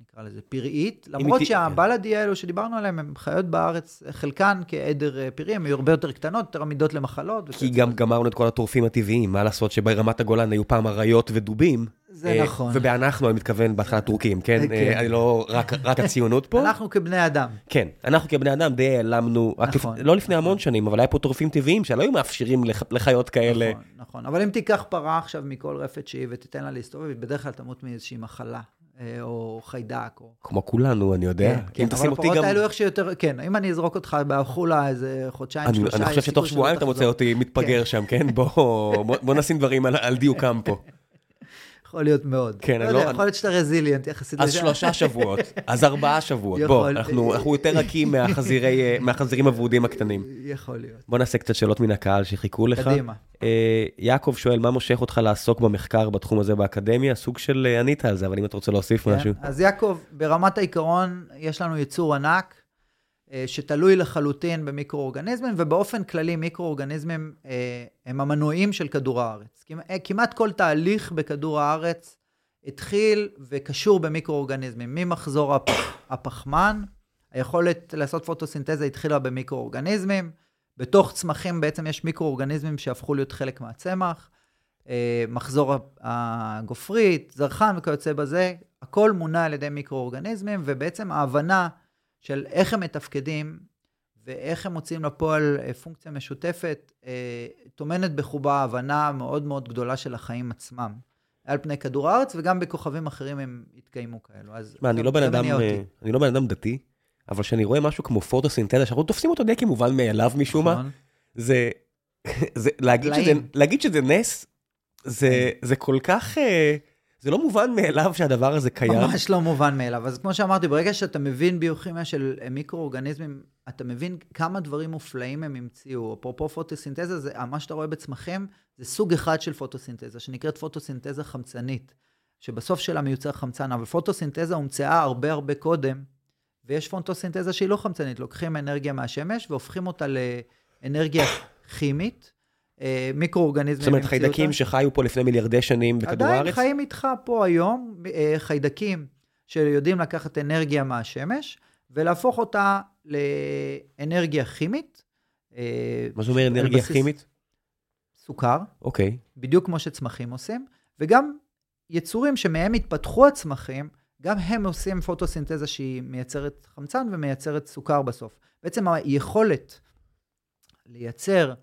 נקרא לזה, פראית, למרות שהבלאדי האלו שדיברנו עליהם, הם חיות בארץ, חלקן כעדר אה, פראי, הן היו הרבה יותר קטנות, יותר עמידות למחלות. כי גם. גמרנו את כל הטורפים הטבעיים, מה לעשות שברמת הגולן היו פעם אריות ודובים. זה אה, נכון. ובאנחנו, אני מתכוון בהתחלה טורקים, כן? כן. אה, אני לא, רק הציונות פה. אנחנו כבני אדם. כן, אנחנו כבני אדם די העלמנו, נכון, לא לפני המון שנים, אבל היה פה טורפים טבעיים שלא היו מאפשרים לח- לחיות כאלה. נכון, נכון. אבל אם תיקח פרה עכשיו מכל רפת שהיא ותיתן לה להסתובב, בדרך כלל תמות מאיזושהי מחלה, אה, או חיידק, או... כמו כולנו, אני יודע. כן, אם אבל תשים אותי הפרות גם... האלו איך שיותר, כן, אם אני אזרוק אותך בחולה איזה חודשיים, אני שלושה, אני חושב שתוך שבועיים אתה מוצא. אותי מתפגר שם, כן? בוא- בוא נשים דברים על- על דיוקם פה. יכול להיות מאוד. כן, לא אני יודע, לא- יכול להיות שאתה רזיליאנט יחסית. אז לזה. שלושה שבועות, אז ארבעה שבועות. בוא, אנחנו יותר רכים מהחזירי, מהחזירים הוורודים הקטנים. יכול להיות. בוא נעשה קצת שאלות מן הקהל שחיכו לך. קדימה. אה, יעקב שואל, מה מושך אותך לעסוק במחקר בתחום הזה באקדמיה? סוג של אה, ענית על זה, אבל אם אתה רוצה להוסיף כן? משהו. אז יעקב, ברמת העיקרון, יש לנו יצור ענק, שתלוי לחלוטין במיקרואורגניזמים, ובאופן כללי מיקרואורגניזמים אה, הם המנועים של כדור הארץ. אה, כמעט כל תהליך בכדור הארץ התחיל וקשור במיקרואורגניזמים. ממחזור הפ- הפחמן, היכולת לעשות פוטוסינתזה התחילה במיקרואורגניזמים, בתוך צמחים בעצם יש מיקרואורגניזמים שהפכו להיות חלק מהצמח. אה, מחזור הגופרית, זרחן וכיוצא בזה, הכל מונע על ידי מיקרואורגניזמים, ובעצם ההבנה של איך הם מתפקדים ואיך הם מוציאים לפועל אה, פונקציה משותפת, אה, טומנת בחובה הבנה מאוד מאוד גדולה של החיים עצמם. על פני כדור הארץ, וגם בכוכבים אחרים הם התקיימו כאלו. אז מה, אני לא בן אדם. אה, אני לא בן אדם דתי, אבל כשאני רואה משהו כמו פוטוסינתזה, שאנחנו תופסים אותו די כמובן מאליו משום מה, נכון? זה, זה להגיד, שזה. להגיד שזה נס, זה, זה כל כך, זה לא מובן מאליו שהדבר הזה קיים. ממש לא מובן מאליו. אז כמו שאמרתי, ברגע שאתה מבין ביוכימיה של מיקרואורגניזמים, אתה מבין כמה דברים מופלאים הם המציאו. אפרופו פוטוסינתזה, זה, מה שאתה רואה בצמחים, זה סוג אחד של פוטוסינתזה, שנקראת פוטוסינתזה חמצנית, שבסוף שלה מיוצר חמצן, אבל פוטוסינתזה הומצאה הרבה הרבה קודם, ויש פוטוסינתזה שהיא לא חמצנית, לוקחים אנרגיה מהשמש והופכים אותה לאנרגיה כימית. אה, מיקרואורגניזמים זאת אומרת, חיידקים אותה. שחיו פה לפני מיליארדי שנים בכדור עדיין הארץ? חיים איתך פה היום אה, חיידקים שיודעים לקחת אנרגיה מהשמש ולהפוך אותה לאנרגיה כימית. אה, מה זה אומר על אנרגיה בסיס כימית? סוכר, אוקיי. בדיוק כמו שצמחים עושים, וגם יצורים שמהם התפתחו הצמחים, גם הם עושים פוטוסינתזה שהיא מייצרת חמצן ומייצרת סוכר בסוף. בעצם היכולת לייצר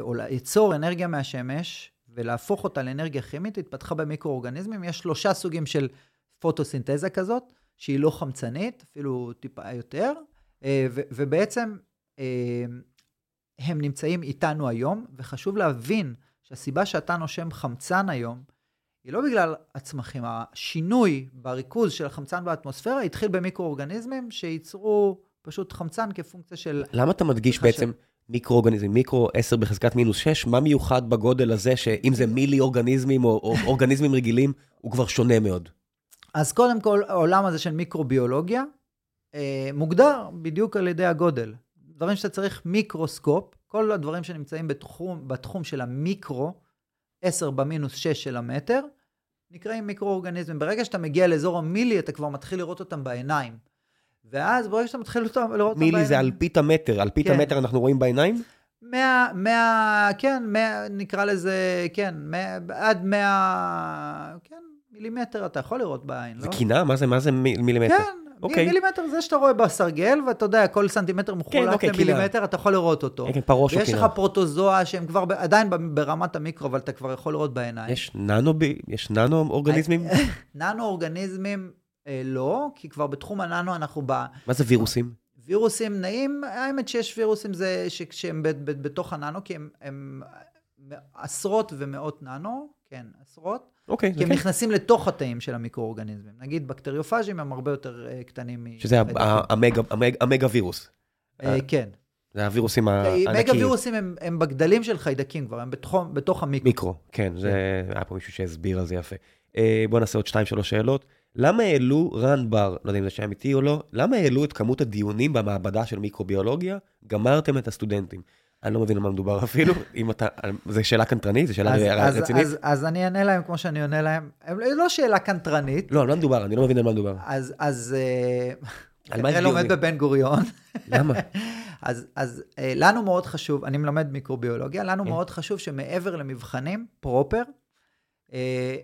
או ליצור אנרגיה מהשמש ולהפוך אותה לאנרגיה כימית התפתחה במיקרואורגניזמים. יש שלושה סוגים של פוטוסינתזה כזאת, שהיא לא חמצנית, אפילו טיפה יותר, אה, ו- ובעצם אה, הם נמצאים איתנו היום, וחשוב להבין שהסיבה שאתה נושם חמצן היום, היא לא בגלל הצמחים. השינוי בריכוז של החמצן באטמוספירה התחיל במיקרואורגניזמים שייצרו פשוט חמצן כפונקציה של... למה אתה מדגיש חשב. בעצם מיקרואורגניזם, מיקרו 10 בחזקת מינוס 6, מה מיוחד בגודל הזה שאם זה מילי אורגניזמים או, או אורגניזמים רגילים, הוא כבר שונה מאוד. אז קודם כל, העולם הזה של מיקרוביולוגיה אה, מוגדר בדיוק על ידי הגודל. דברים שאתה צריך מיקרוסקופ, כל הדברים שנמצאים בתחום, בתחום של המיקרו, 10 במינוס 6 של המטר, נקראים מיקרואורגניזמים. ברגע שאתה מגיע לאזור המילי, אתה כבר מתחיל לראות אותם בעיניים. ואז ברגע שאתה מתחיל אותם, לראות אותם בעיניים... מילי זה אלפית המטר, אלפית כן. המטר אנחנו רואים בעיניים? 100, 100, כן, 100, נקרא לזה, כן, 100, עד 100, כן, מילימטר אתה יכול לראות בעין, זה לא? קינה? מה זה, מה זה מי- מילימטר? כן, אוקיי. מילימטר זה שאתה רואה בסרגל, ואתה יודע, כל סנטימטר מחולק אוקיי, למילימטר, אתה יכול לראות אותו. כן, כן, פרוש או ויש קינה. לך פרוטוזואה שהם כבר ב- עדיין ברמת המיקרו, אבל אתה כבר יכול לראות בעיניים. יש ננו, יש ננו אורגניזמים? ננו-אורגניזמים, אה, לא, כי כבר בתחום הננו אנחנו ב... מה זה וירוסים? וירוסים נעים, האמת שיש וירוסים זה שהם בתוך הננו, כי הם, הם עשרות ומאות ננו, כן, עשרות, אוקיי, כי זה הם כן. נכנסים לתוך התאים של המיקרואורגניזמים. נגיד בקטריופאז'ים הם הרבה יותר אה, קטנים. שזה המגה- וירוס. אה, כן. זה הווירוסים מגה הענקיים. וירוסים הם, הם בגדלים של חיידקים כבר, הם בתחום, בתוך המיקרו. מיקרו, כן, זה, היה פה מישהו שהסביר על זה יפה. אה, בוא נעשה עוד שתיים, שלוש שאלות. למה העלו רן בר, לא יודע אם זה שם אמיתי או לא, למה העלו את כמות הדיונים במעבדה של מיקרוביולוגיה? גמרתם את הסטודנטים. אני לא מבין על מה מדובר אפילו, אם אתה, זו שאלה קנטרנית, זו שאלה אז, אז, רצינית. אז, אז אני אענה להם כמו שאני עונה להם. הם לא שאלה קנטרנית. לא, על מה מדובר? אני לא מבין על מה מדובר. אז, אז אה, על מה? לומד בבן גוריון. למה? אז, אז אה, לנו מאוד חשוב, אני מלמד מיקרוביולוגיה, לנו כן. מאוד חשוב שמעבר למבחנים, פרופר, אה,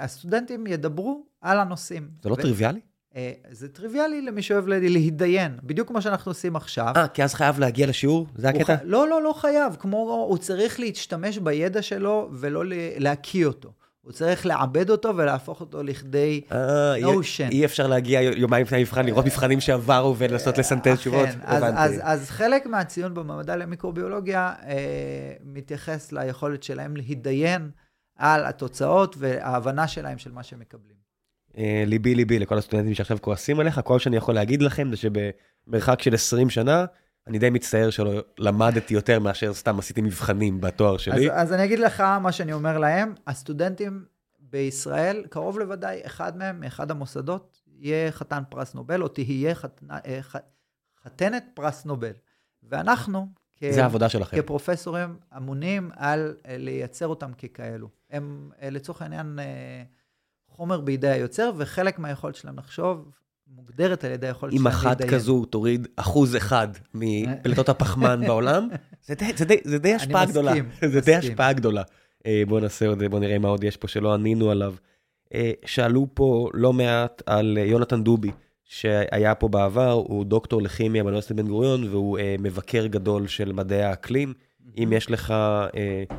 הסטודנטים ידברו על הנושאים. זה לא ו- טריוויאלי? אה, זה טריוויאלי למי שאוהב לה- להתדיין, בדיוק כמו שאנחנו עושים עכשיו. אה, כי אז חייב להגיע לשיעור? זה הקטע? ח- לא, לא, לא חייב. כמו, הוא צריך להשתמש בידע שלו ולא להקיא אותו. הוא צריך לעבד אותו ולהפוך אותו לכדי... אה, אי- אפשר להגיע יומיים לפני המבחן, לראות מבחנים שעברו ולנסות לסנטז תשובות? אז, חלק מהציון במעבדה למיקרוביולוגיה אה, מתייחס ליכולת שלהם להתדיין על התוצאות וההבנה שלהם של מה שהם מקבלים. אה, ליבי ליבי לכל הסטודנטים שעכשיו כועסים עליך, כל שאני יכול להגיד לכם זה שבמרחק של 20 שנה, אני די מצטער שלא למדתי יותר מאשר סתם עשיתי מבחנים בתואר אז, שלי. אז אני אגיד לך מה שאני אומר להם, הסטודנטים בישראל, קרוב לוודאי, אחד מהם, מאחד המוסדות, יהיה חתן פרס נובל, או תהיה חתנה, אה, ח, חתנת פרס נובל. ואנחנו, כ, זה העבודה שלכם. כפרופסורים, אמונים על אה, לייצר אותם ככאלו. הם, אה, לצורך העניין, אה, חומר בידי היוצר, וחלק מהיכולת שלהם לחשוב מוגדרת על ידי היכולת אם שלהם אחת להתדיין. כזו תוריד אחוז אחד מפליטות הפחמן בעולם, זה די- זה די- זה די אני השפעה גדולה. מסכים, זה די. השפעה גדולה. אה, בוא נעשה עוד, בוא נראה מה עוד יש פה שלא ענינו עליו. אה, שאלו פה לא מעט על אה, יונתן דובי, שהיה פה בעבר, הוא דוקטור לכימיה באוניברסיטת בן גוריון, והוא אה, מבקר גדול של מדעי האקלים. אם יש לך, אה,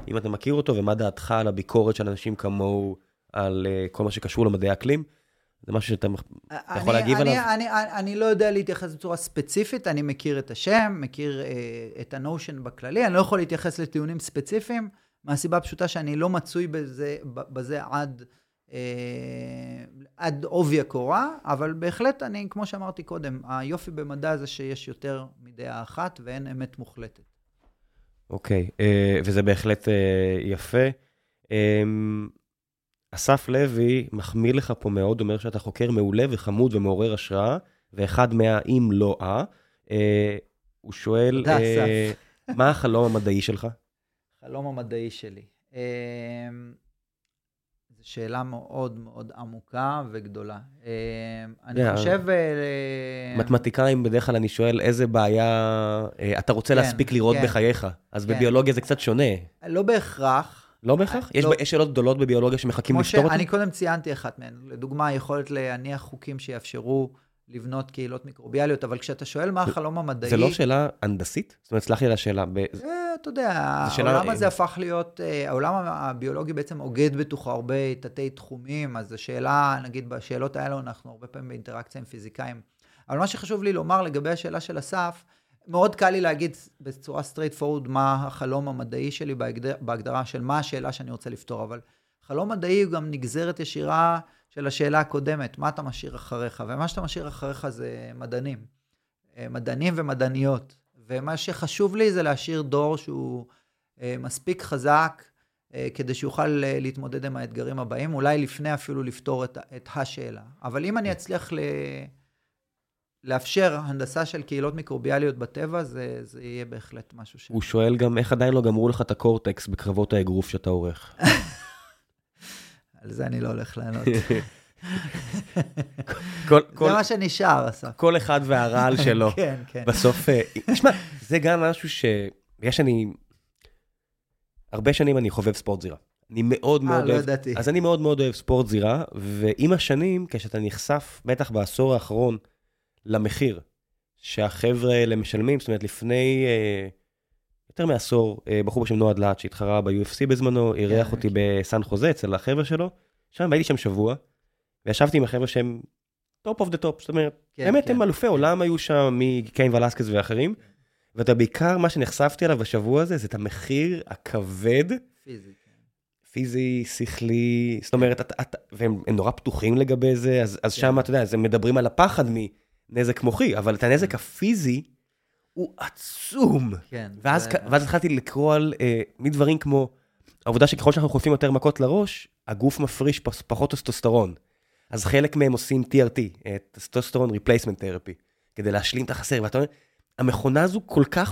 אם אתה מכיר אותו, ומה דעתך על הביקורת של אנשים כמוהו על אה, כל מה שקשור למדעי האקלים? זה משהו שאתה אתה יכול אני- להגיב אני, עליו? אני, אני, אני לא יודע להתייחס בצורה ספציפית, אני מכיר את השם, מכיר אה, את הנושן בכללי, אני לא יכול להתייחס לטיעונים ספציפיים, מהסיבה הפשוטה שאני לא מצוי בזה, בזה עד, אה, עד עובי הקורה, אבל בהחלט אני, כמו שאמרתי קודם, היופי במדע זה שיש יותר מדעה אחת ואין אמת מוחלטת. אוקיי, אה, וזה בהחלט אה, יפה. אה, אסף לוי מחמיא לך פה מאוד, אומר שאתה חוקר מעולה וחמוד ומעורר השראה, ואחד מהאם לא אה. הוא שואל, אה, מה החלום המדעי שלך? החלום המדעי שלי. זו שאלה מאוד מאוד עמוקה וגדולה. אמ, אני. חושב... אה, מתמטיקאים, בדרך כלל אני שואל איזה בעיה אה, אתה רוצה כן, להספיק לראות כן. בחייך. אז כן. בביולוגיה זה קצת שונה. לא בהכרח. לא בהכרח? יש לא. יש שאלות גדולות בביולוגיה שמחכים לפתור אותן? שאני קודם ציינתי אחת מהן. לדוגמה, היכולת להניח חוקים שיאפשרו לבנות קהילות מיקרוביאליות, אבל כשאתה שואל מה החלום המדעי... זה לא שאלה הנדסית? זאת אומרת, סלח לי על השאלה. ב- אה, אתה יודע, העולם הזה הפך להיות, אה, העולם הביולוגי בעצם אוגד בתוכו הרבה תתי תחומים, אז השאלה, נגיד בשאלות האלו אנחנו הרבה פעמים באינטראקציה עם פיזיקאים. אבל מה שחשוב לי לומר לגבי השאלה של אסף, מאוד קל לי להגיד בצורה straight forward מה החלום המדעי שלי בהגדר, בהגדרה של מה השאלה שאני רוצה לפתור, אבל חלום מדעי הוא גם נגזרת ישירה של השאלה הקודמת, מה אתה משאיר אחריך, ומה שאתה משאיר אחריך זה מדענים. אה, מדענים ומדעניות. ומה שחשוב לי זה להשאיר דור שהוא אה, מספיק חזק אה, כדי שיוכל להתמודד עם האתגרים הבאים, אולי לפני אפילו לפתור את, את השאלה. אבל אם אני אצליח ל... לאפשר הנדסה של קהילות מיקרוביאליות בטבע, זה, זה יהיה בהחלט משהו ש... הוא שואל גם איך עדיין לא גמרו לך את הקורטקס בקרבות האגרוף שאתה עורך. על זה אני לא הולך לענות. כל- זה כל- מה שנשאר, אסף. כל אחד והרעל שלו. כן, כן. בסוף, אה, תשמע, זה גם משהו ש... בגלל שאני... הרבה שנים אני חובב ספורט זירה. אני מאוד אה, מאוד לא אוהב... ידעתי. אז אני מאוד מאוד אוהב ספורט זירה, ועם השנים, כשאתה נחשף, בטח בעשור האחרון, למחיר שהחבר'ה האלה משלמים, זאת אומרת, לפני אה, יותר מעשור, אה, בחור בשם נועד להט, שהתחרה ב-UFC בזמנו, אירח כן, אותי כן. בסן חוזה אצל החבר'ה שלו, שם הייתי שם שבוע, וישבתי עם החבר'ה שהם top of the top, זאת אומרת, כן, באמת כן. הם אלופי עולם היו שם, מקיין ולסקס ואחרים, ואתה בעיקר, מה שנחשפתי עליו בשבוע הזה, זה את המחיר הכבד, פיזי. כן. פיזי, שכלי, זאת אומרת, אתה, אתה, והם הם נורא פתוחים לגבי זה, אז, אז כן. שם, אתה יודע, אז הם מדברים על הפחד מנזק מוחי, אבל את הנזק הפיזי הוא עצום. כן. ואז, זה- ואז התחלתי לקרוא על אה, מדברים כמו, העובדה שככל שאנחנו חוטפים יותר מכות לראש, הגוף מפריש פחות טסטוסטרון. אז חלק מהם עושים TRT, אה, testosterone replacement therapy, כדי להשלים את החסר, ואתה אומר, המכונה הזו כל כך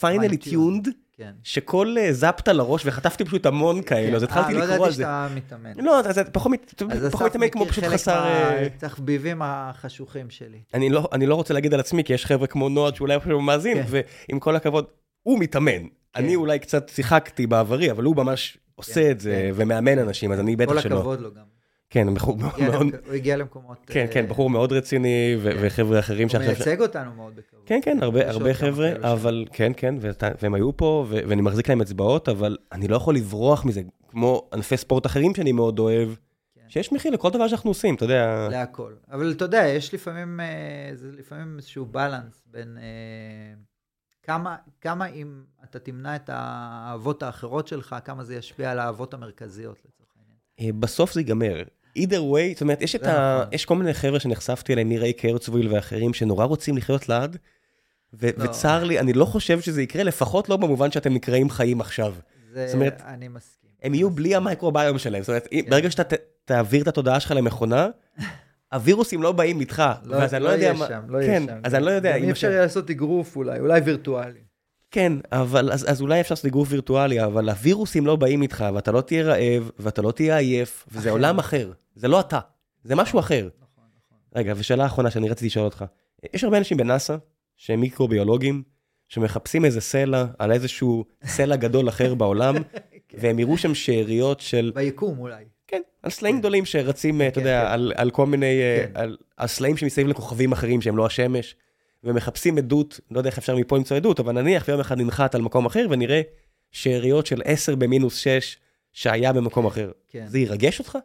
finely. tuned, כן. שכל אה, זפת לראש וחטפתי פשוט המון כאלו, אז התחלתי אה, לקרוא על זה. לא ידעתי שאתה מתאמן. לא, אז פחות אז מתאמן כמו מכיר פשוט חלק חסר... אה, מהתחביבים החשוכים שלי. אני לא, אני לא רוצה להגיד על עצמי, כי יש חבר'ה כמו נועד שאולי עכשיו מאזין, כן. ועם כל הכבוד, הוא מתאמן. אני אולי קצת שיחקתי בעברי, אבל הוא ממש עושה את זה, כן. ומאמן אנשים, אז אני בטח כל שלא. הכבוד לו גם. כן, בחור הוא מאוד, הוא הגיע למקומות... כן, אה, כן, בחור מאוד רציני, ו- וחבר'ה אחרים הוא שעכשיו... מייצג אותנו מאוד בכבוד. כן, כן, הרבה, חבר'ה. אבל כן, כן, והם היו פה, ואני מחזיק להם אצבעות, אבל אני לא יכול לברוח מזה, כמו ענפי ספורט אחרים שאני מאוד אוהב, כן. שיש מחיר לכל דבר שאנחנו עושים, אתה יודע. להכל. אבל אתה יודע, יש לפעמים, אה, זה לפעמים איזשהו בלנס בין אה, כמה, כמה אם אתה תמנע את האהבות האחרות שלך, כמה זה ישפיע על האהבות המרכזיות לצורך העניין. אה, בסוף זה ייגמר. Either way, זאת אומרת, יש את ה... נכון. יש כל מיני חבר'ה שנחשפתי אליהם, מריי קרצוויל ואחרים, שנורא רוצים לחיות לעד, ו- לא. וצר לי, אני לא חושב שזה יקרה, לפחות לא במובן שאתם נקראים חיים עכשיו. זה, זאת אומרת, אני מסכים. הם יהיו בלי המייקרוביום שלהם. זאת אומרת, כן. ברגע שאתה ת- תעביר את התודעה שלך למכונה, הווירוסים לא באים איתך, לא, ואז אני לא לא יודע יהיה מה... שם, לא יהיה כן, שם. אז אני לא יודע אם אי אפשר אפשר... יהיה לעשות אגרוף אולי, אולי וירטואלי. כן, אבל אז אז אולי אפשר לעשות גוף וירטואלי, אבל הווירוסים לא באים איתך, ואתה לא תהיה רעב, ואתה לא תהיה עייף, וזה אחר. עולם אחר. זה לא אתה, זה משהו אחר. נכון, נכון. רגע, ושאלה אחרונה שאני רציתי לשאול אותך. יש הרבה אנשים בנאסא שהם מיקרוביולוגים, שמחפשים איזה סלע על איזשהו סלע גדול אחר בעולם, והם יראו שם שאריות של, ביקום אולי. כן, על סלעים גדולים שרצים, אתה כן, יודע, כן. על, על כל מיני, אה, כן. על, על סלעים שמסביב לכוכבים אחרים שהם לא השמש, ומחפשים עדות, לא יודע איך אפשר מפה למצוא עדות, אבל נניח ויום אחד ננחת על מקום אחר ונראה שאריות של 10 במינוס 6 שהיה במקום אחר. כן. זה ירגש אותך?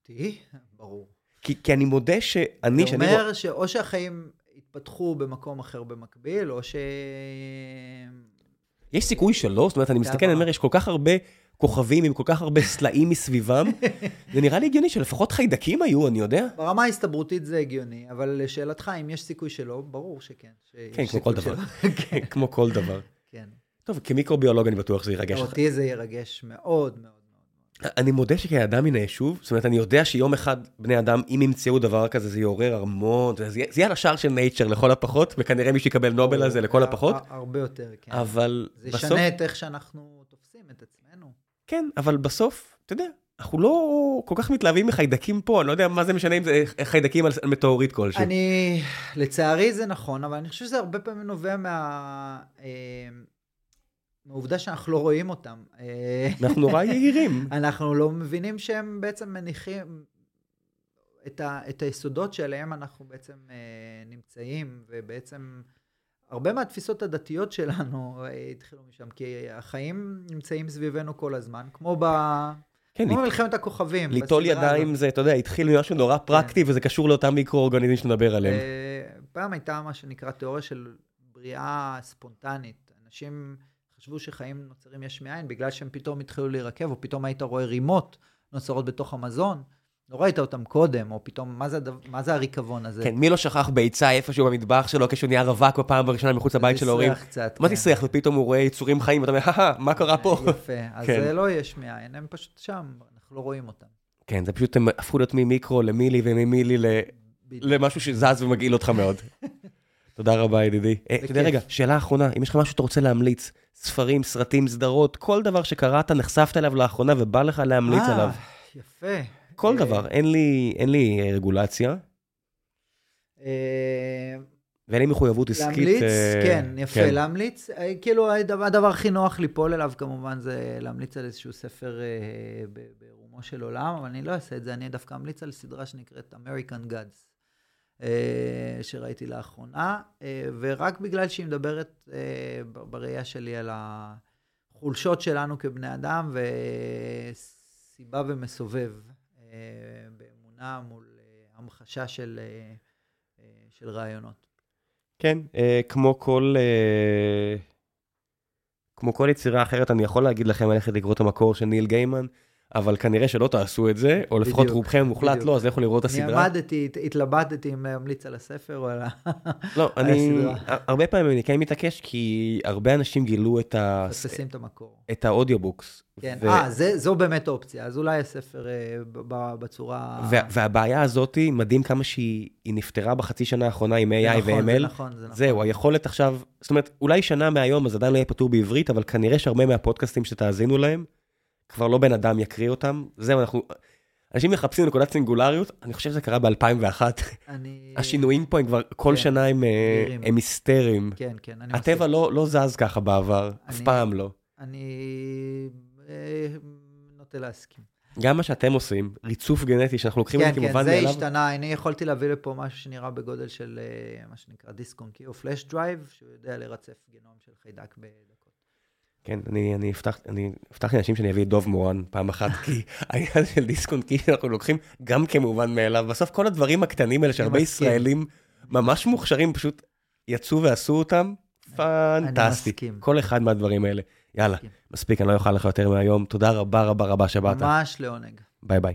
אותי? ברור. כי, כי אני מודה שאני, זה אומר שאו שהחיים התפתחו במקום אחר במקביל, או ש... יש סיכוי שלא, זאת אומרת, אני מסתכל? אני אומר, יש כל כך הרבה כוכבים עם כל כך הרבה סלעים מסביבם, זה נראה לי הגיוני שלפחות חיידקים היו, אני יודע. ברמה ההסתברותית זה הגיוני, אבל לשאלתך, אם יש סיכוי שלא, ברור שכן. כן, כמו כל דבר. כן, כמו כל דבר. כן. טוב, כמיקרוביולוג אני בטוח שזה ירגש אותך. אותי זה ירגש מאוד מאוד מאוד. אני מודה שכאדם מן היישוב, זאת אומרת, אני יודע שיום אחד בני אדם, אם ימצאו דבר כזה, זה יעורר המון, זה יהיה זה על השער של נייצ'ר לכל הפחות, וכנראה מישהו יקבל נובל על זה לכל הר- הפחות, הר- הרבה יותר, כן. אבל זה בסוף, ישנה את איך שאנחנו תופסים את עצמנו. כן, אבל בסוף, אתה יודע, אנחנו לא כל כך מתלהבים מחיידקים פה, אני לא יודע מה זה משנה אם זה חיידקים על מטאורית כלשהו. אני, לצערי זה נכון, אבל אני חושב שזה הרבה פעמים נובע מה... אה, מהעובדה שאנחנו לא רואים אותם. אה, אנחנו נורא יהירים. אנחנו לא מבינים שהם בעצם מניחים את, ה, את היסודות שעליהם אנחנו בעצם אה, נמצאים, ובעצם הרבה מהתפיסות הדתיות שלנו אה, התחילו משם, כי החיים נמצאים סביבנו כל הזמן, כמו, ב, כן, כמו במלחמת הכוכבים. ליטול ידיים. זה, אתה יודע, התחיל ממשהו נורא פרקטי, וזה קשור לאותם מיקרואורגניזמים שנדבר עליהם. אה, פעם הייתה מה שנקרא תיאוריה של בריאה ספונטנית. אנשים חשבו שחיים נוצרים יש מאין, בגלל שהם פתאום התחילו להירקב, או פתאום היית רואה רימות נוצרות בתוך המזון. לא ראית אותם קודם, או פתאום, מה זה, מה זה הריקבון הזה? כן, מי לא שכח ביצה איפשהו במטבח שלו, כשהוא נהיה רווק בפעם הראשונה מחוץ לבית של ההורים? נסרח קצת. מה כן. תסריח? ופתאום הוא רואה יצורים חיים, ואתה אומר, "הא, מה קרה פה? יפה, אז כן. זה לא יש מאין, הם פשוט שם, אנחנו לא רואים אותם. כן, זה פשוט, הם הפכו להיות ממיקרו למילי וממילי ל-. למשהו שזז ומגעיל אותך מאוד. תודה רבה, ידידי. אה, אתה יודע. רגע, שאלה אחרונה, אם יש לך משהו שאתה רוצה להמליץ, ספרים, סרטים, סדרות, כל דבר שקראת, נחשפת אליו לאחרונה ובא לך להמליץ אה, עליו. יפה. כל אה, דבר, אין לי, אין לי אה, רגולציה, אה, ואין לי מחויבות עסקית. להמליץ, כן, יפה, להמליץ. אה, כאילו, הדבר, הכי נוח ליפול אליו כמובן זה להמליץ על איזשהו ספר ב- בעירומו של עולם, אבל אני לא אעשה את זה, אני דווקא אמליץ על סדרה שנקראת American Gods, שראיתי לאחרונה, ורק בגלל שהיא מדברת בראייה שלי על החולשות שלנו כבני אדם, וסיבה ומסובב באמונה מול אה, המחשה של, אה, אה, של רעיונות. כן, אה, כמו כל... אה, כמו כל יצירה אחרת, אני יכול להגיד לכם ללכת לקרוא את המקור של ניל גיימן, אבל כנראה שלא תעשו את זה, או לפחות בדיוק, רובכם מוחלט בדיוק. לא, אז לכו לראות את אני הסדרה. עמדתי, הת- התלבטתי אם להמליץ על הספר או על. לא, על אני... הסדרה. הרבה פעמים אני כן מתעקש, כי הרבה אנשים גילו את ה- מפספסים את המקור. את ה audiobooks. כן, ו- אה, זה- זו באמת אופציה, אז אולי הספר אה, בצורה... וה- והבעיה הזאת, מדהים כמה שהיא היא נפתרה בחצי שנה האחרונה עם זה AI נכון, זה ו-ML. נכון, זה נכון. זהו, היכולת עכשיו, זאת אומרת, אולי שנה מהיום אז עדיין לא יהיה פתור בעברית, אבל כנראה שהרבה מהפודקאסטים שתאזינו להם, כבר לא בן אדם יקריא אותם. זהו, אנחנו... אנשים מחפשים נקודת סינגולריות, אני חושב שזה קרה ב-2001. אני... השינויים פה הם כבר, כל שנה הם, אה. הם היסטריים. כן, כן, אני בטבע מסכים. לא, לא זז ככה בעבר, אף אני- פעם לא. אני אה, נוטה להסכים. גם מה שאתם עושים, ריצוף גנטי, שאנחנו לוקחים את כן, זה כן, כמובן זה מאליו, השתנה, אני יכולתי להביא לפה משהו שנראה בגודל של אה, מה שנקרא דיסק און קי או flash drive, שהוא יודע לרצף גנום של חיידק בדקות. כן, אני, אני הבטח, אני הבטחתי לאנשים שאני אביא את דוב מורן פעם אחת, כי העניין של דיסק און קי אנחנו לוקחים גם כמובן מאליו. בסוף כל הדברים הקטנים האלה שהרבה. ישראלים ממש מוכשרים פשוט יצאו ועשו אותם, פנטסטי. כל אחד מהדברים האלה. יאללה. מספיק, אני לא אוכל לך יותר מהיום. תודה רבה רבה רבה שבאת. ממש לעונג. ביי ביי.